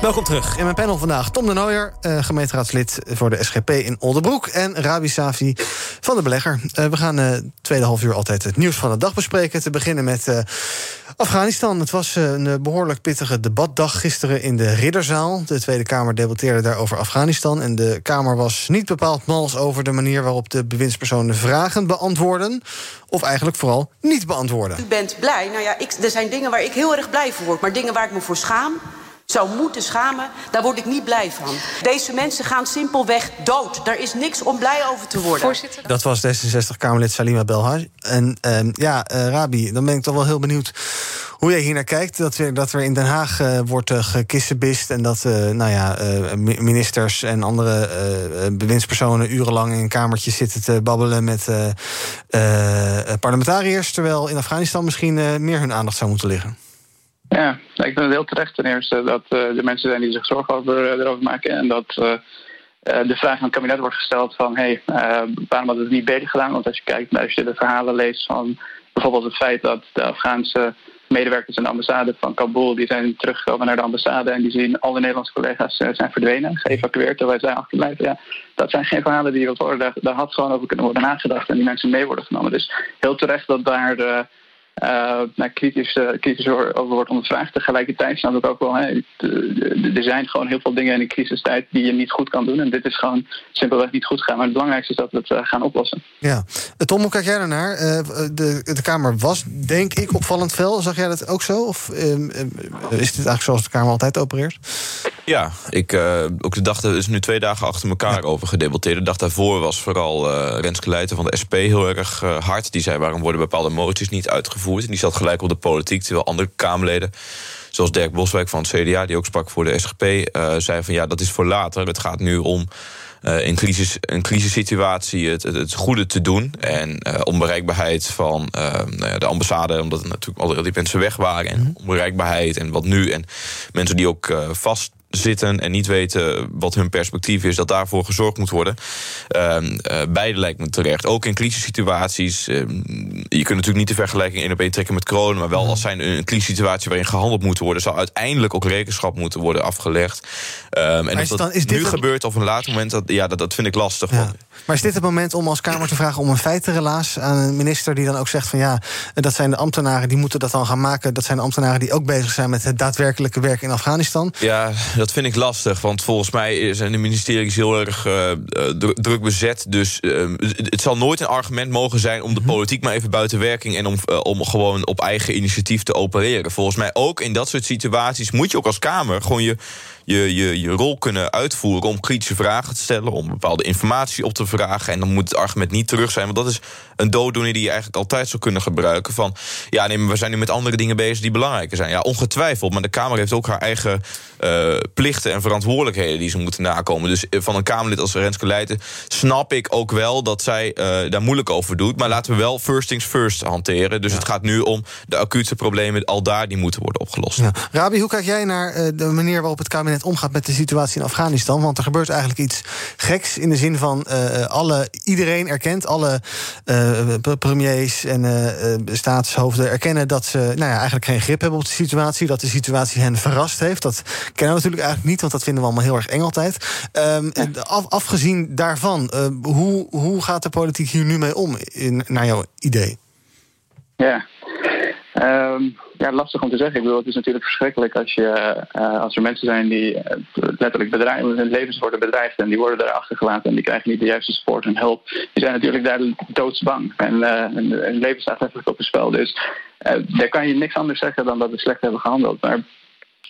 Welkom terug. In mijn panel vandaag Tom de Nooijer, uh, gemeenteraadslid voor de SGP in Oldenbroek... en Rabi Safi van de Belegger. Uh, we gaan uh, tweede half uur altijd het nieuws van de dag bespreken. Te beginnen met Afghanistan. Het was een behoorlijk pittige debatdag gisteren in de Ridderzaal. De Tweede Kamer debatteerde daar over Afghanistan... en de Kamer was niet bepaald mals over de manier... waarop de bewindspersonen vragen beantwoorden... of eigenlijk vooral niet beantwoorden. U bent blij. Nou ja, ik, er zijn dingen waar ik heel erg blij voor word... maar dingen waar ik me voor schaam zou moeten schamen, daar word ik niet blij van. Deze mensen gaan simpelweg dood. Daar is niks om blij over te worden. Voorzitter. Dat was D66-Kamerlid Salima Belhaj. En uh, ja, uh, Rabi, dan ben ik toch wel heel benieuwd hoe jij hier naar kijkt. Dat, we, dat er in Den Haag uh, wordt gekissenbist... en dat nou ja, ministers en andere bewindspersonen... urenlang in een kamertje zitten te babbelen met parlementariërs... terwijl in Afghanistan misschien meer hun aandacht zou moeten liggen. Ja, ik vind het heel terecht ten eerste dat uh, er mensen zijn die zich zorgen over, uh, erover maken. En dat uh, de vraag aan het kabinet wordt gesteld van... hé, hey, waarom had het niet beter gedaan? Want als je kijkt, als je de verhalen leest van bijvoorbeeld het feit... dat de Afghaanse medewerkers in de ambassade van Kabul... die zijn teruggekomen naar de ambassade en die zien alle Nederlandse collega's zijn verdwenen, geëvacueerd, terwijl wij zijn achterblijven. Ja, dat zijn geen verhalen die je wilt. Daar, daar had gewoon over kunnen worden nagedacht en die mensen mee worden genomen. Dus heel terecht dat daar uh, nou, kritisch, uh, kritisch over wordt ondervraagd. Tegelijkertijd snap ik ook wel, hè, er zijn gewoon heel veel dingen in een crisistijd die je niet goed kan doen. En dit is gewoon simpelweg niet goed gaan. Maar het belangrijkste is dat we het uh, gaan oplossen. Ja, Tom, hoe kijk jij daarnaar? de, de Kamer was, denk ik, opvallend fel. Zag jij dat ook zo? Of is dit eigenlijk zoals de Kamer altijd opereert? Ja, ik, ook de dag, er is nu twee dagen achter elkaar over gedebatteerd. De dag daarvoor was vooral Renske Leijten van de SP heel erg hard. Die zei, waarom worden bepaalde moties niet uitgevoerd? En die zat gelijk op de politiek. Terwijl andere Kamerleden, zoals Dirk Boswijk van het CDA, die ook sprak voor de SGP, uh, eh, zei van ja, dat is voor later. Het gaat nu om. Uh, in crisis, een crisissituatie het, het, goede te doen. En uh, onbereikbaarheid van nou de ambassade, omdat natuurlijk al die mensen weg waren. En mhm. onbereikbaarheid en wat nu. En mensen die ook vast zitten en niet weten wat hun perspectief is, dat daarvoor gezorgd moet worden. Uh, uh, beide lijkt me terecht. Ook in crisissituaties. Uh, je kunt natuurlijk niet de vergelijking in op één trekken met corona, maar wel als zijn een crisissituatie waarin gehandeld moet worden, zal uiteindelijk ook rekenschap moeten worden afgelegd. Um, en of dat is nu gebeurt of een later moment, dat, ja, dat, dat vind ik lastig. Ja. Maar is dit het moment om als Kamer te vragen om een feitenrelaas aan een minister die dan ook zegt van ja, dat zijn de ambtenaren die moeten dat dan gaan maken. Dat zijn de ambtenaren die ook bezig zijn met het daadwerkelijke werk in Afghanistan. Ja, dat vind ik lastig. Want volgens mij zijn de ministeries heel erg uh, druk bezet. Dus uh, het zal nooit een argument mogen zijn om de mhm. politiek maar even buiten werking en om, om gewoon op eigen initiatief te opereren. Volgens mij ook in dat soort situaties moet je ook als Kamer gewoon je je, je, je rol kunnen uitvoeren om kritische vragen te stellen, om bepaalde informatie op te vragen. En dan moet het argument niet terug zijn, want dat is een dooddoener die je eigenlijk altijd zou kunnen gebruiken. Van ja, nee, maar we zijn nu met andere dingen bezig die belangrijker zijn. Ja, ongetwijfeld, maar de Kamer heeft ook haar eigen uh, plichten en verantwoordelijkheden die ze moeten nakomen. Dus eh, van een Kamerlid als Renske Leijten snap ik ook wel dat zij uh, daar moeilijk over doet. Maar laten we wel first things first hanteren. Dus het gaat nu om de acute problemen, al daar die moeten worden opgelost. Ja. Rabi, hoe kijk jij naar de manier waarop het kabinet omgaat met de situatie in Afghanistan? Want er gebeurt eigenlijk iets geks in de zin van uh, alle, iedereen erkent, alle premiers en staatshoofden erkennen dat ze nou ja, eigenlijk geen grip hebben op de situatie. Dat de situatie hen verrast heeft. Dat kennen we natuurlijk eigenlijk niet, want dat vinden we allemaal heel erg eng altijd. Um, af, afgezien daarvan, hoe, hoe gaat de politiek hier nu mee om, in, naar jouw idee? Ja. Um, ja, lastig om te zeggen. Ik bedoel, het is natuurlijk verschrikkelijk als, je, uh, als er mensen zijn die uh, letterlijk hun levens worden bedreigd en die worden daar achtergelaten en die krijgen niet de juiste support en hulp. Die zijn natuurlijk daar doodsbang en uh, hun, leven staat letterlijk op het spel. Dus daar kan je niks anders zeggen dan dat we slecht hebben gehandeld. Maar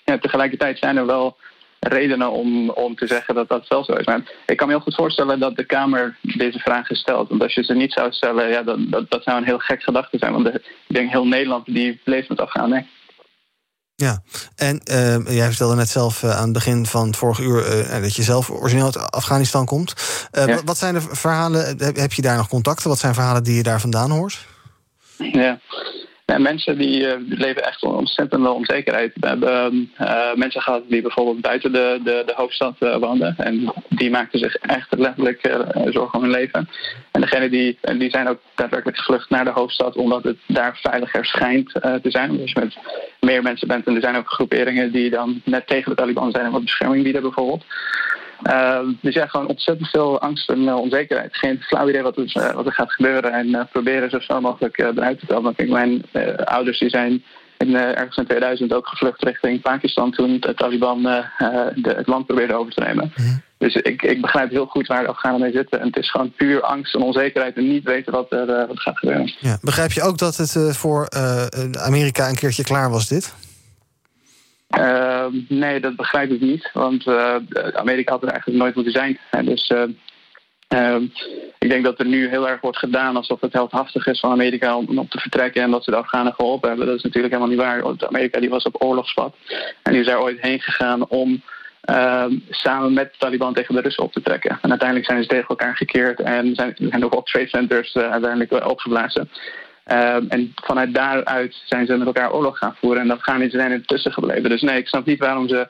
ja, tegelijkertijd zijn er wel redenen om, om te zeggen dat dat wel zo is. Maar ik kan me heel goed voorstellen dat de Kamer deze vragen stelt. Want als je ze niet zou stellen, ja, dat, dat, dat zou een heel gek gedachte zijn. Want de, ik denk heel Nederland die leeft met afgaan. Ja, en uh, jij vertelde net zelf uh, aan het begin van het vorige uur uh, dat je zelf origineel uit Afghanistan komt. Ja. Wat zijn de verhalen? Heb je daar nog contacten? Wat zijn verhalen die je daar vandaan hoort? Ja, en mensen die uh, leven echt ontzettende onzekerheid. We hebben uh, mensen gehad die bijvoorbeeld buiten de, de, de hoofdstad uh, woonden. En die maakten zich echt letterlijk zorgen om hun leven. En degene die, die zijn ook daadwerkelijk gevlucht naar de hoofdstad omdat het daar veiliger schijnt te zijn. Dus met meer mensen bent en er zijn ook groeperingen die dan net tegen de Taliban zijn en wat bescherming bieden bijvoorbeeld. Uh, dus ja, gewoon ontzettend veel angst en uh, onzekerheid. Geen flauw idee wat, er, uh, wat er gaat gebeuren. En uh, proberen zo snel mogelijk eruit te komen. Kijk, mijn ouders die zijn in, ergens in 2000 ook gevlucht richting Pakistan toen de Taliban de, het land probeerde over te nemen. Mm -hmm. Dus ik, ik begrijp heel goed waar de Afghanen mee zitten. En het is gewoon puur angst en onzekerheid en niet weten wat er wat gaat gebeuren. Ja. Begrijp je ook dat het voor Amerika een keertje klaar was, dit? Ehm, nee, dat begrijp ik niet. Want uh, Amerika had er eigenlijk nooit moeten zijn. Dus uh, ik denk dat er nu heel erg wordt gedaan alsof het heldhaftig is van Amerika om op te vertrekken en dat ze de Afghanen geholpen hebben. Dat is natuurlijk helemaal niet waar. Amerika die was op oorlogspad. En die is daar ooit heen gegaan om ehm, samen met de Taliban tegen de Russen op te trekken. En uiteindelijk zijn ze tegen elkaar gekeerd en zijn, zijn ook op trade centers uh, uiteindelijk opgeblazen. Um, en vanuit daaruit zijn ze met elkaar oorlog gaan voeren. En de Afghanen zijn ertussen gebleven. Dus nee, ik snap niet waarom ze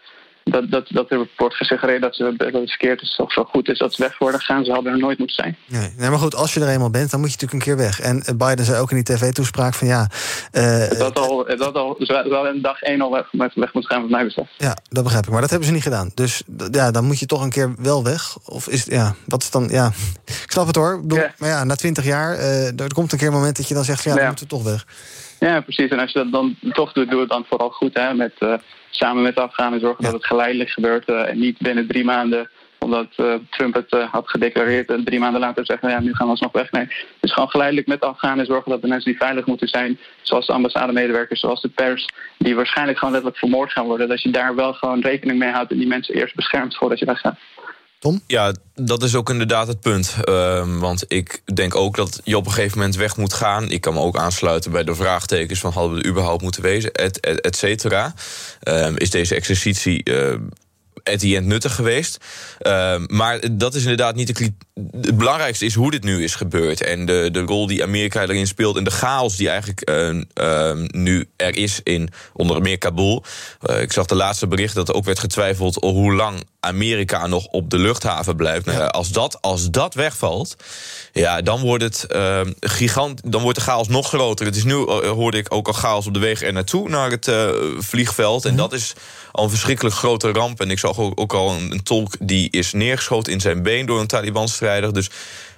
dat, dat, dat er wordt gesuggereerd dat, ze, dat het verkeerd is of zo goed is dat ze weg worden gegaan. Ze hadden er nooit moeten zijn. Nee, nee, maar goed, als je er eenmaal bent, dan moet je natuurlijk een keer weg. En eh, Biden zei ook in die tv-toespraak van ja... Uh, dat al, dat al wel een dag één al weg, weg moet gaan, wat mij betreft. Ja, dat begrijp ik. Maar dat hebben ze niet gedaan. Dus ja, dan moet je toch een keer wel weg. Of is ja, wat is dan... Ja, ik snap het hoor. Bedoel, ja. Maar ja, na twintig jaar, uh, er komt een keer een moment dat je dan zegt... ja, dan ja. moeten we toch weg. Ja, precies. En als je dat dan toch doet, doe het dan vooral goed. Hè, met, uh, samen met de Afghanen zorgen ja. dat het geleidelijk gebeurt. Uh, en niet binnen drie maanden, omdat uh, Trump het had gedeclareerd. En drie maanden later zeggen, ja, nu gaan we alsnog weg. Nee, dus gewoon geleidelijk met de Afghanen zorgen dat de mensen die veilig moeten zijn. Zoals de ambassademedewerkers, zoals de pers. Die waarschijnlijk gewoon letterlijk vermoord gaan worden. Dat je daar wel gewoon rekening mee houdt. En die mensen eerst beschermt voordat je weggaat. Tom? Ja, dat is ook inderdaad het punt. Uh, want ik denk ook dat je op een gegeven moment weg moet gaan. Ik kan me ook aansluiten bij de vraagtekens van hadden we er überhaupt moeten wezen, et, et, et cetera. Uh, is deze exercitie uh, at the end nuttig geweest. Uh, maar dat is inderdaad niet de Het belangrijkste is hoe dit nu is gebeurd. En de, de rol die Amerika erin speelt. En de chaos die eigenlijk uh, uh, nu er is in onder meer Kabul. ik zag de laatste bericht dat er ook werd getwijfeld hoe lang Amerika nog op de luchthaven blijft. Nou, als, dat, als dat wegvalt, ja, dan wordt het gigant. Dan wordt de chaos nog groter. Het is nu, hoorde ik ook al chaos op de weg er naartoe naar het vliegveld. En dat is al een verschrikkelijk grote ramp. En ik zag ook, al een, een, tolk die is neergeschoten in zijn been door een Taliban-strijder. Dus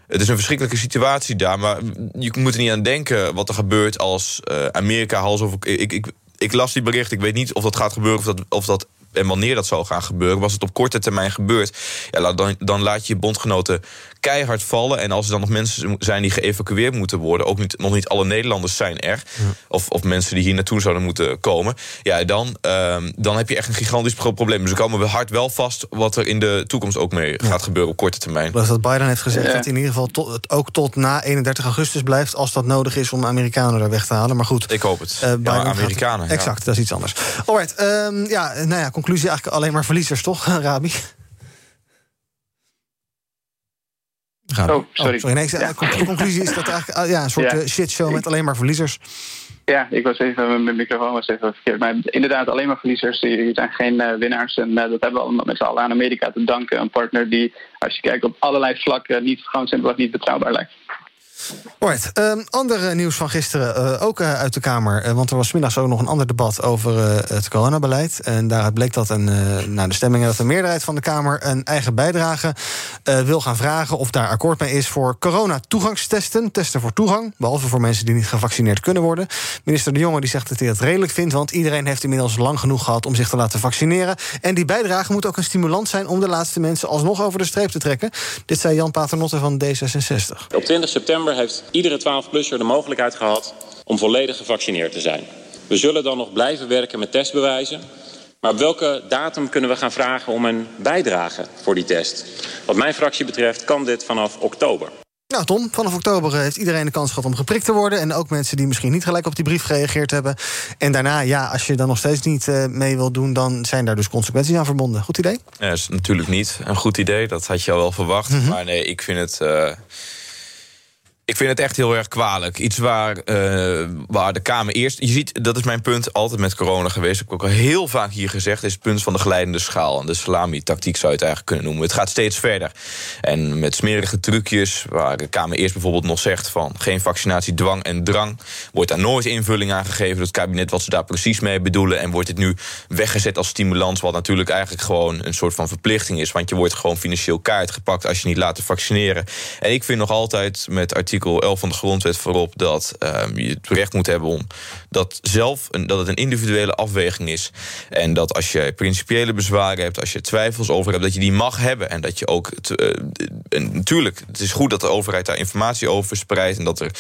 het is een verschrikkelijke situatie daar. Maar je moet er niet aan denken wat er gebeurt als uh, Amerika hals over. Ik, ik, ik las die bericht. Ik weet niet of dat gaat gebeuren of dat, of dat en wanneer dat zou gaan gebeuren. Was het op korte termijn gebeurd, ja, dan, dan laat je je bondgenoten keihard vallen. En als er dan nog mensen zijn die geëvacueerd moeten worden, ook niet, nog niet alle Nederlanders zijn er, of, of mensen die hier naartoe zouden moeten komen, ja, dan, uh, dan heb je echt een gigantisch probleem. Dus we komen we hard wel vast wat er in de toekomst ook mee ja. gaat gebeuren op korte termijn. Dat Biden heeft gezegd ja. dat in ieder geval tot, het ook tot na 31 augustus blijft, als dat nodig is om Amerikanen er weg te halen. Maar goed, ik hoop het. Uh, ja, Amerikanen. Gaat, exact, dat is iets anders. Alright, um, ja, nou ja, conclusie eigenlijk alleen maar verliezers, toch, Rabi? Gaan. Oh, sorry. Oh, sorry. Nee, ja. De conclusie is dat eigenlijk ja, een soort ja. shitshow met alleen maar verliezers. Ja, ik was even, mijn microfoon was even verkeerd. Maar inderdaad, alleen maar verliezers. Die zijn geen uh, winnaars. En uh, dat hebben we allemaal met z'n allen aan Amerika te danken. Een partner die, als je kijkt op allerlei vlakken, niet, gewoon simpelweg niet betrouwbaar lijkt. Right. Um, ander nieuws van gisteren, uh, ook uh, uit de Kamer. Uh, want er was middags ook nog een ander debat over het coronabeleid. En daaruit bleek dat een, na de stemmingen dat de meerderheid van de Kamer een eigen bijdrage wil gaan vragen of daar akkoord mee is voor corona-toegangstesten. Testen voor toegang, behalve voor mensen die niet gevaccineerd kunnen worden. Minister De Jonge die zegt dat hij dat redelijk vindt, want iedereen heeft inmiddels lang genoeg gehad om zich te laten vaccineren. En die bijdrage moet ook een stimulans zijn om de laatste mensen alsnog over de streep te trekken. Dit zei Jan Paternotte van D66. Op 20 september heeft iedere 12-plusser de mogelijkheid gehad om volledig gevaccineerd te zijn. We zullen dan nog blijven werken met testbewijzen. Maar op welke datum kunnen we gaan vragen om een bijdrage voor die test? Wat mijn fractie betreft kan dit vanaf oktober. Nou, Tom, vanaf oktober heeft iedereen de kans gehad om geprikt te worden. En ook mensen die misschien niet gelijk op die brief gereageerd hebben. En daarna, ja, als je dan nog steeds niet uh, mee wil doen, dan zijn daar dus consequenties aan verbonden. Goed idee? Ja, dat is natuurlijk niet een goed idee. Dat had je al wel verwacht. Mm -hmm. Maar nee, ik vind het. Uh ik vind het echt heel erg kwalijk. Iets waar, uh, waar de Kamer eerst. Je ziet, dat is mijn punt altijd met corona geweest. Dat heb ik ook al heel vaak hier gezegd. Is het punt van de glijdende schaal. En de salami-tactiek zou je het eigenlijk kunnen noemen. Het gaat steeds verder. En met smerige trucjes, waar de Kamer eerst bijvoorbeeld nog zegt van geen vaccinatie, dwang en drang. Wordt daar nooit invulling aan gegeven door het kabinet wat ze daar precies mee bedoelen. En wordt het nu weggezet als stimulans. Wat natuurlijk eigenlijk gewoon een soort van verplichting is. Want je wordt gewoon financieel kaart gepakt als je niet laat vaccineren. En ik vind nog altijd met artikelen artikel 11 van de grondwet voorop dat ehm, je het recht moet hebben om dat zelf een, dat het een individuele afweging is. En dat als je principiële bezwaren hebt, als je twijfels over hebt, dat je die mag hebben. En dat je ook. Eh, en natuurlijk, het is goed dat de overheid daar informatie over verspreidt. En dat, er,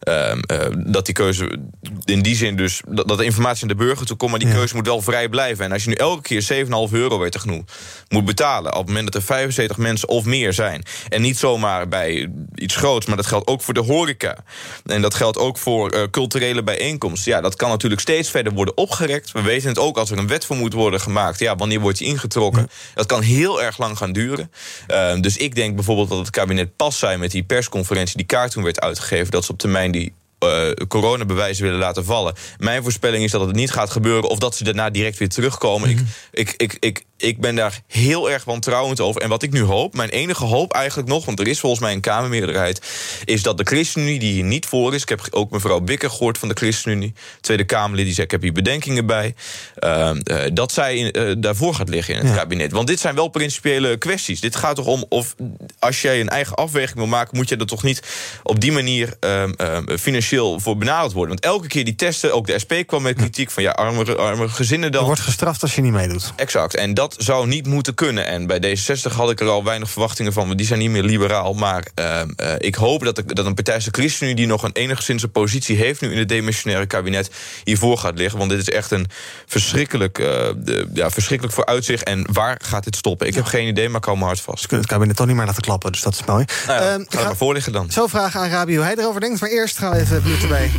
ehm, eh, dat die keuze in die zin dus. Dat, dat de informatie aan de burger toe komt. Maar die keuze moet wel vrij blijven. En als je nu elke keer 7,5 euro weer te genoeg moet betalen. op het moment dat er 75 mensen of meer zijn. En niet zomaar bij iets groots, maar dat geldt ook voor de horeca. En dat geldt ook voor eh, culturele bijeenkomsten. Ja, dat kan natuurlijk steeds verder worden opgerekt. We weten het ook als er een wet voor moet worden gemaakt. Ja, wanneer wordt die ingetrokken? Dat kan heel erg lang gaan duren. Uh, dus ik denk bijvoorbeeld dat het kabinet pas zijn met die persconferentie die kaart toen werd uitgegeven. Dat ze op termijn die uh, coronabewijzen willen laten vallen. Mijn voorspelling is dat het niet gaat gebeuren of dat ze daarna direct weer terugkomen. ik, ik, ik, ik, ik ben daar heel erg wantrouwend over. En wat ik nu hoop, mijn enige hoop eigenlijk nog, want er is volgens mij een Kamermeerderheid, is dat de ChristenUnie die hier niet voor is. Ik heb ook mevrouw Bikker gehoord van de ChristenUnie, Tweede Kamerlid, die zei: Ik heb hier bedenkingen bij. Uh, uh, dat zij in, daarvoor gaat liggen in het kabinet. Want dit zijn wel principiële kwesties. Dit gaat toch om of als jij een eigen afweging wil maken, moet je er toch niet op die manier ehm, financieel voor benaderd worden. Want elke keer die testen, ook de SP kwam met kritiek van ja, arme, arme gezinnen dan. Er wordt gestraft als je niet meedoet. Exact. En dat zou niet moeten kunnen. En bij D66 had ik er al weinig verwachtingen van, want die zijn niet meer liberaal. Maar uh, uh, ik hoop dat, de, dat een partij als de ChristenUnie, die nog een enigszins een positie heeft nu in het demissionaire kabinet, hiervoor gaat liggen. Want dit is echt een verschrikkelijk, uh, de, ja, verschrikkelijk vooruitzicht. En waar gaat dit stoppen? Ik heb geen idee, maar ik hou me hard vast. Ze kunnen het kabinet toch niet meer laten klappen, dus dat is mooi. Nou ja, ga er maar voor liggen dan. Zo vragen aan Rabi hoe hij erover denkt. Maar eerst gaan we even minuten bij.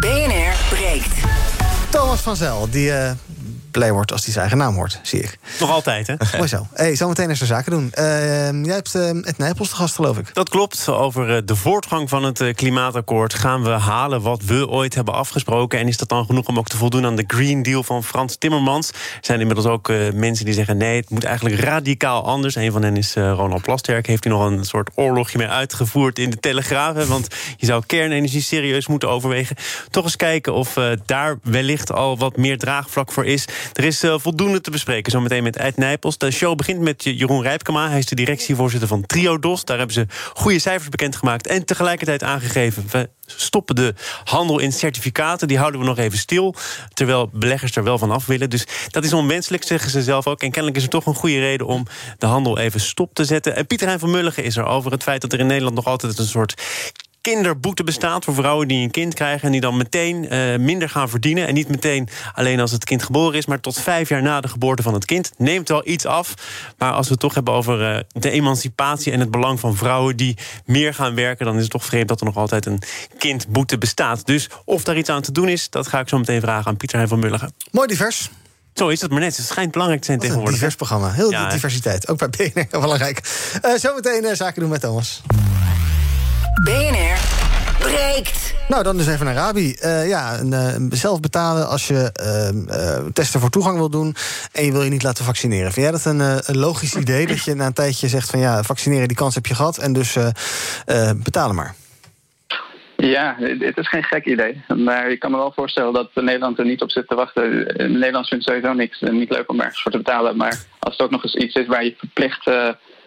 BNR breekt. Thomas van Zel, die uh, blij wordt als hij zijn eigen naam hoort, zie ik. Nog altijd, hè? Mooi zo. Hey, zometeen eens de zaken doen. Uh, jij hebt uh, het Nijpels te gast, geloof ik. Dat klopt. Over de voortgang van het klimaatakkoord gaan we halen wat we ooit hebben afgesproken. En is dat dan genoeg om ook te voldoen aan de Green Deal van Frans Timmermans? Er zijn inmiddels ook mensen die zeggen: nee, het moet eigenlijk radicaal anders. Een van hen is Ronald Plasterk. Heeft hij nog een soort oorlogje mee uitgevoerd in de Telegraaf? Hè? Want je zou kernenergie serieus moeten overwegen. Toch eens kijken of daar wellicht al wat meer draagvlak voor is. Er is uh, voldoende te bespreken, zometeen met Ed Nijpels. De show begint met Jeroen Rijpkema. Hij is de directievoorzitter van Triodos. Daar hebben ze goede cijfers bekendgemaakt en tegelijkertijd aangegeven... we stoppen de handel in certificaten, die houden we nog even stil... terwijl beleggers er wel van af willen. Dus dat is onwenselijk, zeggen ze zelf ook. En kennelijk is er toch een goede reden om de handel even stop te zetten. En Pieter Hein van Mulligen is er over het feit dat er in Nederland nog altijd een soort kinderboete bestaat voor vrouwen die een kind krijgen... en die dan meteen uh, minder gaan verdienen. En niet meteen alleen als het kind geboren is... maar tot vijf jaar na de geboorte van het kind. Neemt wel iets af. Maar als we het toch hebben over uh, de emancipatie... en het belang van vrouwen die meer gaan werken... dan is het toch vreemd dat er nog altijd een kindboete bestaat. Dus of daar iets aan te doen is... dat ga ik zo meteen vragen aan Pieter Hein van Mulligen. Mooi divers. Zo is het maar net. Het schijnt belangrijk te zijn Wat tegenwoordig. Een divers programma. Heel ja, diversiteit. Ook bij BNR belangrijk. Uh, zometeen zaken doen met Thomas. BNR breekt. Nou, dan dus even naar Rabi. Uh, ja, een, zelf betalen als je uh, testen voor toegang wil doen... en je wil je niet laten vaccineren. Vind jij dat een, een logisch idee? Dat je na een tijdje zegt van ja, vaccineren, die kans heb je gehad... en dus betalen maar. Ja, het is geen gek idee. Maar ik kan me wel voorstellen dat Nederland er niet op zit te wachten. Nederland vindt sowieso niks, niet leuk om ergens voor te betalen. Maar als het ook nog eens iets is waar je verplicht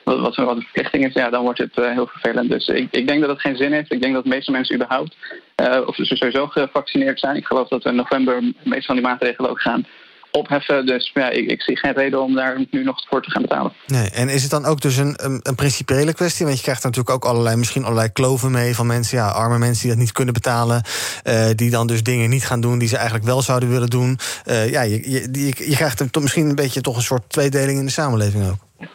wat, wat, wat een verplichting is, ja, dan wordt het uh, heel vervelend. Dus ik, ik denk dat het geen zin heeft. Ik denk dat de meeste mensen überhaupt, uh, of ze sowieso gevaccineerd zijn. Ik geloof dat we in november de meeste van die maatregelen ook gaan opheffen. Dus ja, ik, ik, zie geen reden om daar nu nog voor te gaan betalen. Nee, en is het dan ook dus een, een, principiële kwestie? Want je krijgt natuurlijk ook allerlei, misschien allerlei kloven mee van mensen, ja, arme mensen die dat niet kunnen betalen, uh, die dan dus dingen niet gaan doen die ze eigenlijk wel zouden willen doen. Ja, je, je, je, krijgt er misschien een beetje toch een soort tweedeling in de samenleving ook.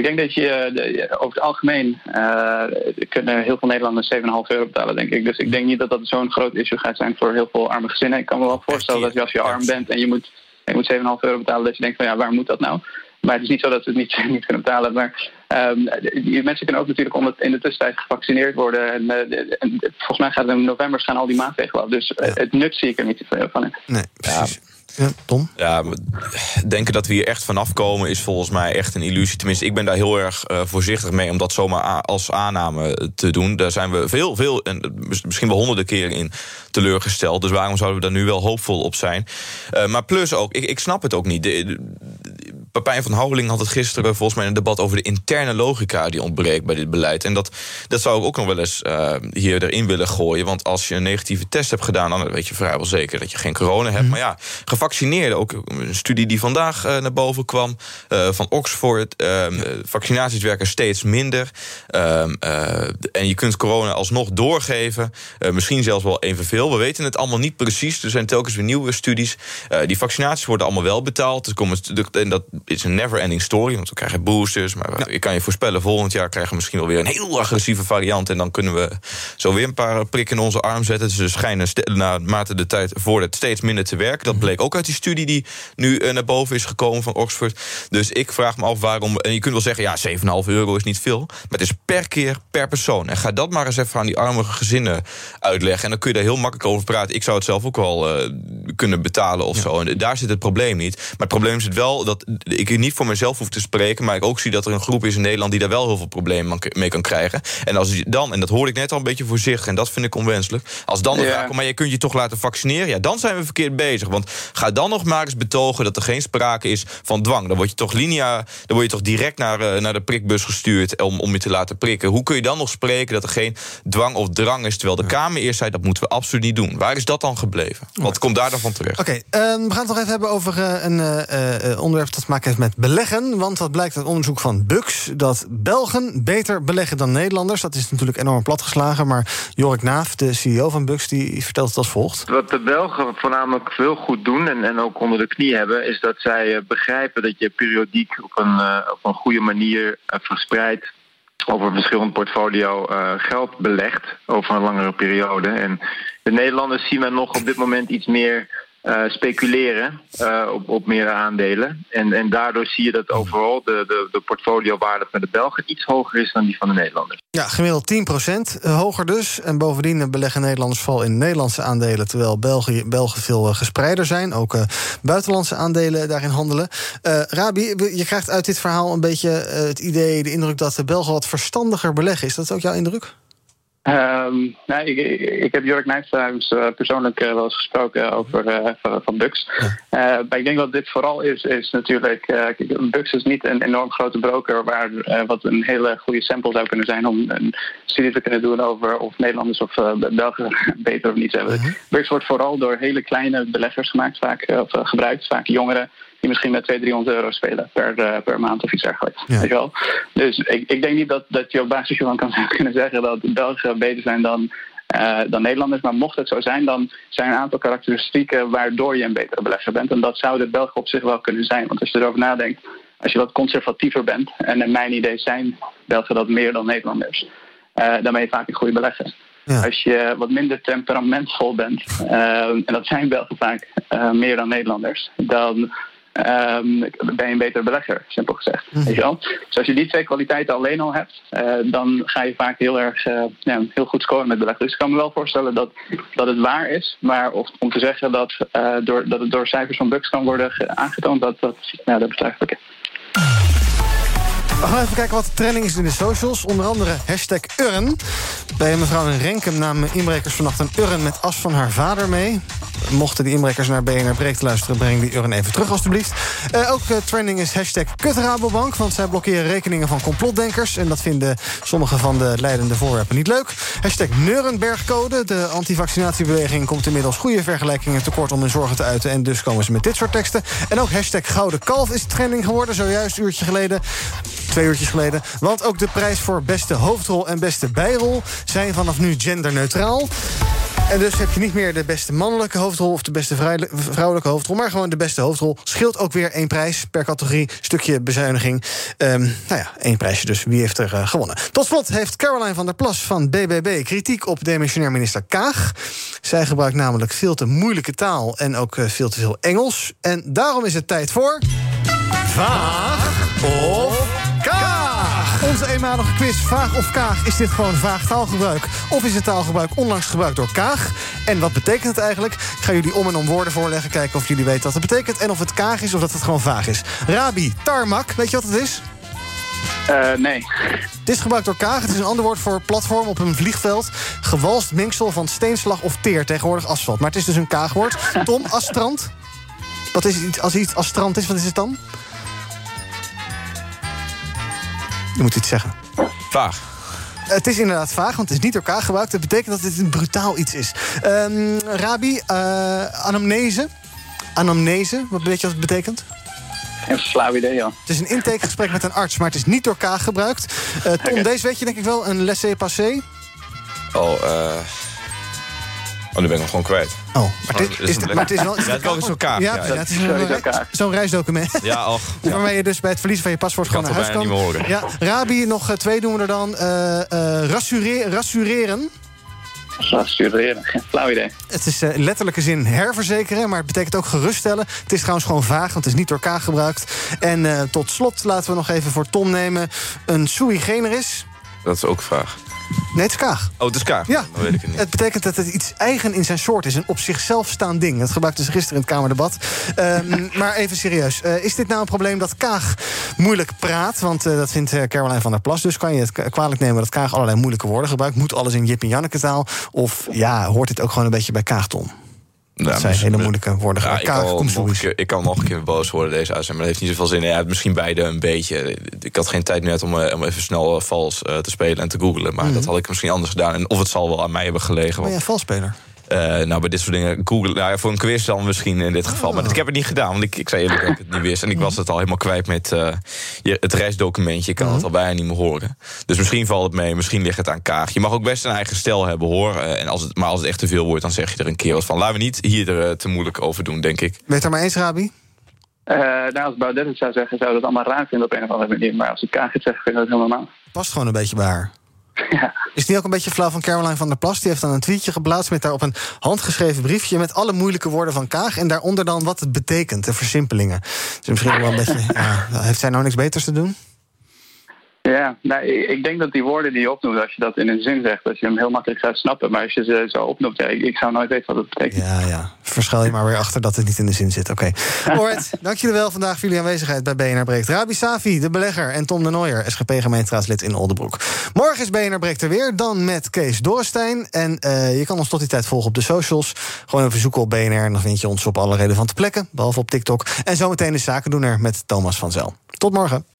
Ik denk dat je de, over het algemeen uh, kunnen heel veel Nederlanders 7,5 euro betalen, denk ik. Dus ik denk niet dat dat zo'n groot issue gaat zijn voor heel veel arme gezinnen. Ik kan me wel voorstellen dat als je arm bent en je moet, je moet 7,5 euro betalen, dat je denkt van ja, waar moet dat nou? Maar het is niet zo dat ze het niet, niet kunnen betalen. Maar um, die mensen kunnen ook natuurlijk om het in de tussentijd gevaccineerd worden. En, uh, en, volgens mij gaat het in november gaan al die maatregelen af. Dus ja. het nut zie ik er niet van in. Nee, precies. Ja. Ja, Tom? Ja, denken dat we hier echt vanaf komen is volgens mij echt een illusie. Tenminste, ik ben daar heel erg uh, voorzichtig mee om dat zomaar als aanname te doen. Daar zijn we veel, veel, en misschien wel honderden keren in teleurgesteld. Dus waarom zouden we daar nu wel hoopvol op zijn? Uh, maar plus ook, ik, ik snap het ook niet. De, Papijn van Houweling had het gisteren volgens mij een debat over de interne logica die ontbreekt bij dit beleid. En dat, dat zou ik ook nog wel eens uh, hier erin willen gooien. Want als je een negatieve test hebt gedaan, dan weet je vrijwel zeker dat je geen corona hebt. Maar ja, gevaccineerden, ook een studie die vandaag uh, naar boven kwam uh, van Oxford. vaccinaties werken steeds minder. Ehm, en je kunt corona alsnog doorgeven. misschien zelfs wel evenveel. We weten het allemaal niet precies. Er zijn telkens weer nieuwe studies. die vaccinaties worden allemaal wel betaald. Er komen, en dat is een never-ending story. Want we krijgen boosters. Maar ik kan je voorspellen, volgend jaar krijgen we misschien wel weer een heel agressieve variant. En dan kunnen we zo weer een paar prikken in onze arm zetten. Dus er schijnen naarmate de tijd voor het steeds minder te werken. Dat bleek ook uit die studie die nu eh, naar boven is gekomen van Oxford. Dus ik vraag me af waarom. En je kunt wel zeggen, ja, 7,5 euro is niet veel. Maar het is per keer per persoon. En ga dat maar eens even aan die arme gezinnen uitleggen. En dan kun je daar heel makkelijk over praten. Ik zou het zelf ook wel uh, kunnen betalen of zo. En daar zit het probleem niet. Maar het probleem zit wel dat ik niet voor mezelf hoef te spreken. Maar ik ook zie dat er een groep is in Nederland die daar wel heel veel problemen mee kan krijgen. En als je dan, en dat hoorde ik net al een beetje voorzichtig, en dat vind ik onwenselijk. Als dan de vraag komt, maar je kunt je toch laten vaccineren, ja, dan zijn we verkeerd bezig. Want ga dan nog maar eens betogen dat er geen sprake is van dwang. Dan word je toch linea, dan word je toch direct naar, uh, naar de prikbus gestuurd om, om je te laten prikken. Hoe kun je dan nog spreken dat er geen dwang of drang is, terwijl de Kamer eerst zei dat moeten we absoluut niet doen? Waar is dat dan gebleven? Wat komt daar dan van terecht? Oké, okay, uh, we gaan het nog even hebben over uh, een uh, onderwerp dat te maken met beleggen. Want dat blijkt uit onderzoek van Bux dat Belgen beter beleggen dan Nederlanders. Dat is natuurlijk enorm platgeslagen. Maar Jorik Naaf, de CEO van Bux, die vertelt het als volgt. Wat de Belgen voornamelijk veel goed doen en, en ook onder de knie hebben, is dat zij begrijpen dat je periodiek op een, op een goede manier verspreid over een verschillend portfolio geld belegt over een langere periode. En de Nederlanders zien we nog op dit moment iets meer uh, speculeren uh, op, op meer aandelen. En, en daardoor zie je dat overal de, de, de portfoliowaarde van de Belgen iets hoger is dan die van de Nederlanders. Ja, gemiddeld 10% hoger dus. En bovendien beleggen Nederlanders vooral in Nederlandse aandelen, terwijl België, Belgen veel gespreider zijn. Ook buitenlandse aandelen daarin handelen. Rabi, je krijgt uit dit verhaal een beetje het idee, de indruk dat de Belgen wat verstandiger beleggen. Is dat ook jouw indruk? Um, nou, ik, ik, heb Jörg Nijshuis uh, persoonlijk uh, wel eens gesproken over uh, van, Bux. maar ik denk dat dit vooral is, is natuurlijk. Bux is niet een enorm grote broker waar wat een hele goede sample zou kunnen zijn om een studie te kunnen doen over of Nederlanders of Belgen beter of niet hebben. -huh. Bux wordt vooral door hele kleine beleggers gemaakt, vaak of gebruikt, vaak jongeren die misschien met 200, 300 euro spelen per, uh, per maand of iets dergelijks. Ja. Weet je wel? Dus ik, ik denk niet dat, dat je op basis van kan kunnen zeggen dat Belgen beter zijn dan, uh, dan Nederlanders. Maar mocht het zo zijn, dan zijn er een aantal karakteristieken waardoor je een betere belegger bent. En dat zou de Belgen op zich wel kunnen zijn. Want als je erover nadenkt, als je wat conservatiever bent, en in mijn idee zijn Belgen dat meer dan Nederlanders, uh, dan ben je vaak een goede belegger. Ja. Als je wat minder temperamentvol bent, en dat zijn Belgen vaak meer dan Nederlanders, dan um, ben je een betere belegger, simpel gezegd. Mm. Weet je wel? Dus als je die twee kwaliteiten alleen al hebt, uh, dan ga je vaak heel erg uh, ja, heel goed scoren met beleggen. Dus ik kan me wel voorstellen dat, dat het waar is. Maar of, om te zeggen dat, uh, door, dat het door cijfers van Bucks kan worden aangetoond, dat, dat, ja, dat ik. We gaan even kijken wat de trending is in de socials. Onder andere hashtag Urn. Bij mevrouw in namen inbrekers vannacht een urn met as van haar vader mee. Mochten die inbrekers naar BNR Breekt luisteren... breng die urn even terug, alstublieft. Uh, ook uh, trending is hashtag Kutrabobank... want zij blokkeren rekeningen van complotdenkers... en dat vinden sommige van de leidende voorwerpen niet leuk. Hashtag Neurenbergcode. De antivaccinatiebeweging komt inmiddels goede vergelijkingen tekort... om hun zorgen te uiten en dus komen ze met dit soort teksten. En ook hashtag Gouden Kalf is trending geworden... zojuist uurtje geleden twee uurtjes geleden. Want ook de prijs voor beste hoofdrol en beste bijrol... zijn vanaf nu genderneutraal. En dus heb je niet meer de beste mannelijke hoofdrol... of de beste vrouwelijke hoofdrol, maar gewoon de beste hoofdrol. Scheelt ook weer één prijs per categorie, stukje bezuiniging. Um, nou ja, één prijsje dus. Wie heeft er uh, gewonnen? Tot slot heeft Caroline van der Plas van BBB... kritiek op demissionair minister Kaag. Zij gebruikt namelijk veel te moeilijke taal... en ook uh, veel te veel Engels. En daarom is het tijd voor... Vaag of. Onze eenmalige quiz, vaag of kaag. Is dit gewoon vaag taalgebruik? Of is het taalgebruik onlangs gebruikt door kaag? En wat betekent het eigenlijk? Ik ga jullie om en om woorden voorleggen. Kijken of jullie weten wat het betekent. En of het kaag is of dat het gewoon vaag is. Rabi, tarmac, weet je wat het is? Uh, nee. Het is gebruikt door Kaag. Het is een ander woord voor platform op een vliegveld. Gewalst mengsel van steenslag of teer. Tegenwoordig asfalt. Maar het is dus een kaagwoord. Tom, asstrand. Wat is iets, als iets als strand is, wat is het dan? Je moet iets zeggen. Vaag. Het is inderdaad vaag, want het is niet door K gebruikt. Dat betekent dat dit een brutaal iets is. Ehm, Rabi, eh, anamnese. Anamnese, wat weet je wat het betekent? Geen flauw idee, joh. Het is een intakegesprek met een arts, maar het is niet door K gebruikt. Eh, Tom, deze weet je denk ik wel, een laissez-passer. Oh, eh... Oh, nu ben ik hem gewoon kwijt. Oh, maar, dit, dat is, een maar het is wel... Ja, het is wel zo'n kaart. Ja, Ja, ja, het is een- zo'n reisdocument. Ja, och. Ja. Waarmee je dus bij het verliezen van je paspoort gewoon naar het huis kan. niet meer Ja, Rabi, nog eh, twee doen we er dan. Eh eh, rassure- rassureren. Rassureren, geen flauw idee. Het is in letterlijke zin herverzekeren, maar het betekent ook geruststellen. Het is trouwens gewoon vaag, want het is niet door K gebruikt. En eh, tot slot laten we nog even voor Tom nemen een sui generis. Dat is ook vraag. Nee, het is kaag. Oh, het is kaag. Ja, Dan weet ik het niet. het betekent dat het iets eigen in zijn soort is. Een op zichzelf staand ding. Dat gebruikten ze gisteren in het Kamerdebat. Ehm, maar even serieus. Eh, is dit nou een probleem dat Kaag moeilijk praat? Want eh, dat vindt eh, Caroline van der Plas. Dus kan je het kwalijk nemen dat Kaag allerlei moeilijke woorden gebruikt? Moet alles in Jip en Janneke taal? Of ja, hoort dit ook gewoon een beetje bij Kaag, Dat zijn misschien- hele moeilijke woorden. Ja, ik, keer, ik kan nog een keer boos worden deze uitzending, maar dat heeft niet zoveel zin. Ja, misschien beide een beetje. Ik had geen tijd net om, eh, om even snel eh, vals eh, te spelen en te googlen. Maar Mhm. dat had ik misschien anders gedaan. En of het zal wel aan mij hebben gelegen. Jij een valspeler? eh, nou, bij dit soort dingen googlen. Nou ja, voor een quiz dan misschien in dit geval. Oh. Maar ik heb het niet gedaan, want ik, ik zei eerlijk dat ik het niet wist. En ik was het al helemaal kwijt met eh, je, het reisdocumentje. Ik kan het al bijna niet meer horen. Dus misschien valt het mee, misschien ligt het aan Kaag. Je mag ook best een eigen stijl hebben hoor. Eh, en als het, maar als het echt te veel wordt, dan zeg je er een keer wat van. Laten we niet hier er eh, te moeilijk over doen, denk ik. Ben je het er maar eens, Rabi? Eh, nou, als Baudet het zou zeggen, zou dat allemaal raar vinden op een of andere manier. Maar als ik Kaag het zegt, vind ik dat helemaal normaal. Past gewoon een beetje bij haar. Is die ook een beetje flauw van Caroline van der Plas? Die heeft dan een tweetje geplaatst met daarop een handgeschreven briefje... met alle moeilijke woorden van Kaag. En daaronder dan wat het betekent, de versimpelingen. Dus misschien wel een beetje... Ja, heeft zij nou niks beters te doen? Ja, nou, ik denk dat die woorden die je opnoemt, als je dat in een zin zegt, dat je hem heel makkelijk gaat snappen. Maar als je ze zo opnoemt, ja, ik, ik zou nooit weten wat het betekent. Ja, ja. Verschuil je maar weer achter dat het niet in de zin zit. Oké. Alright, dank jullie wel vandaag voor jullie aanwezigheid bij BNR Breekt. Rabi Safi, de belegger, en Tom de Nooijer, SGP-gemeenteraadslid in Oldenbroek. Morgen is BNR Breekt er weer, dan met Kees Dorrestein. En eh, je kan ons tot die tijd volgen op de socials. Gewoon even zoeken op BNR en dan vind je ons op alle relevante plekken. Behalve op TikTok. En zometeen de zakendoener met Thomas van Zel. Tot morgen.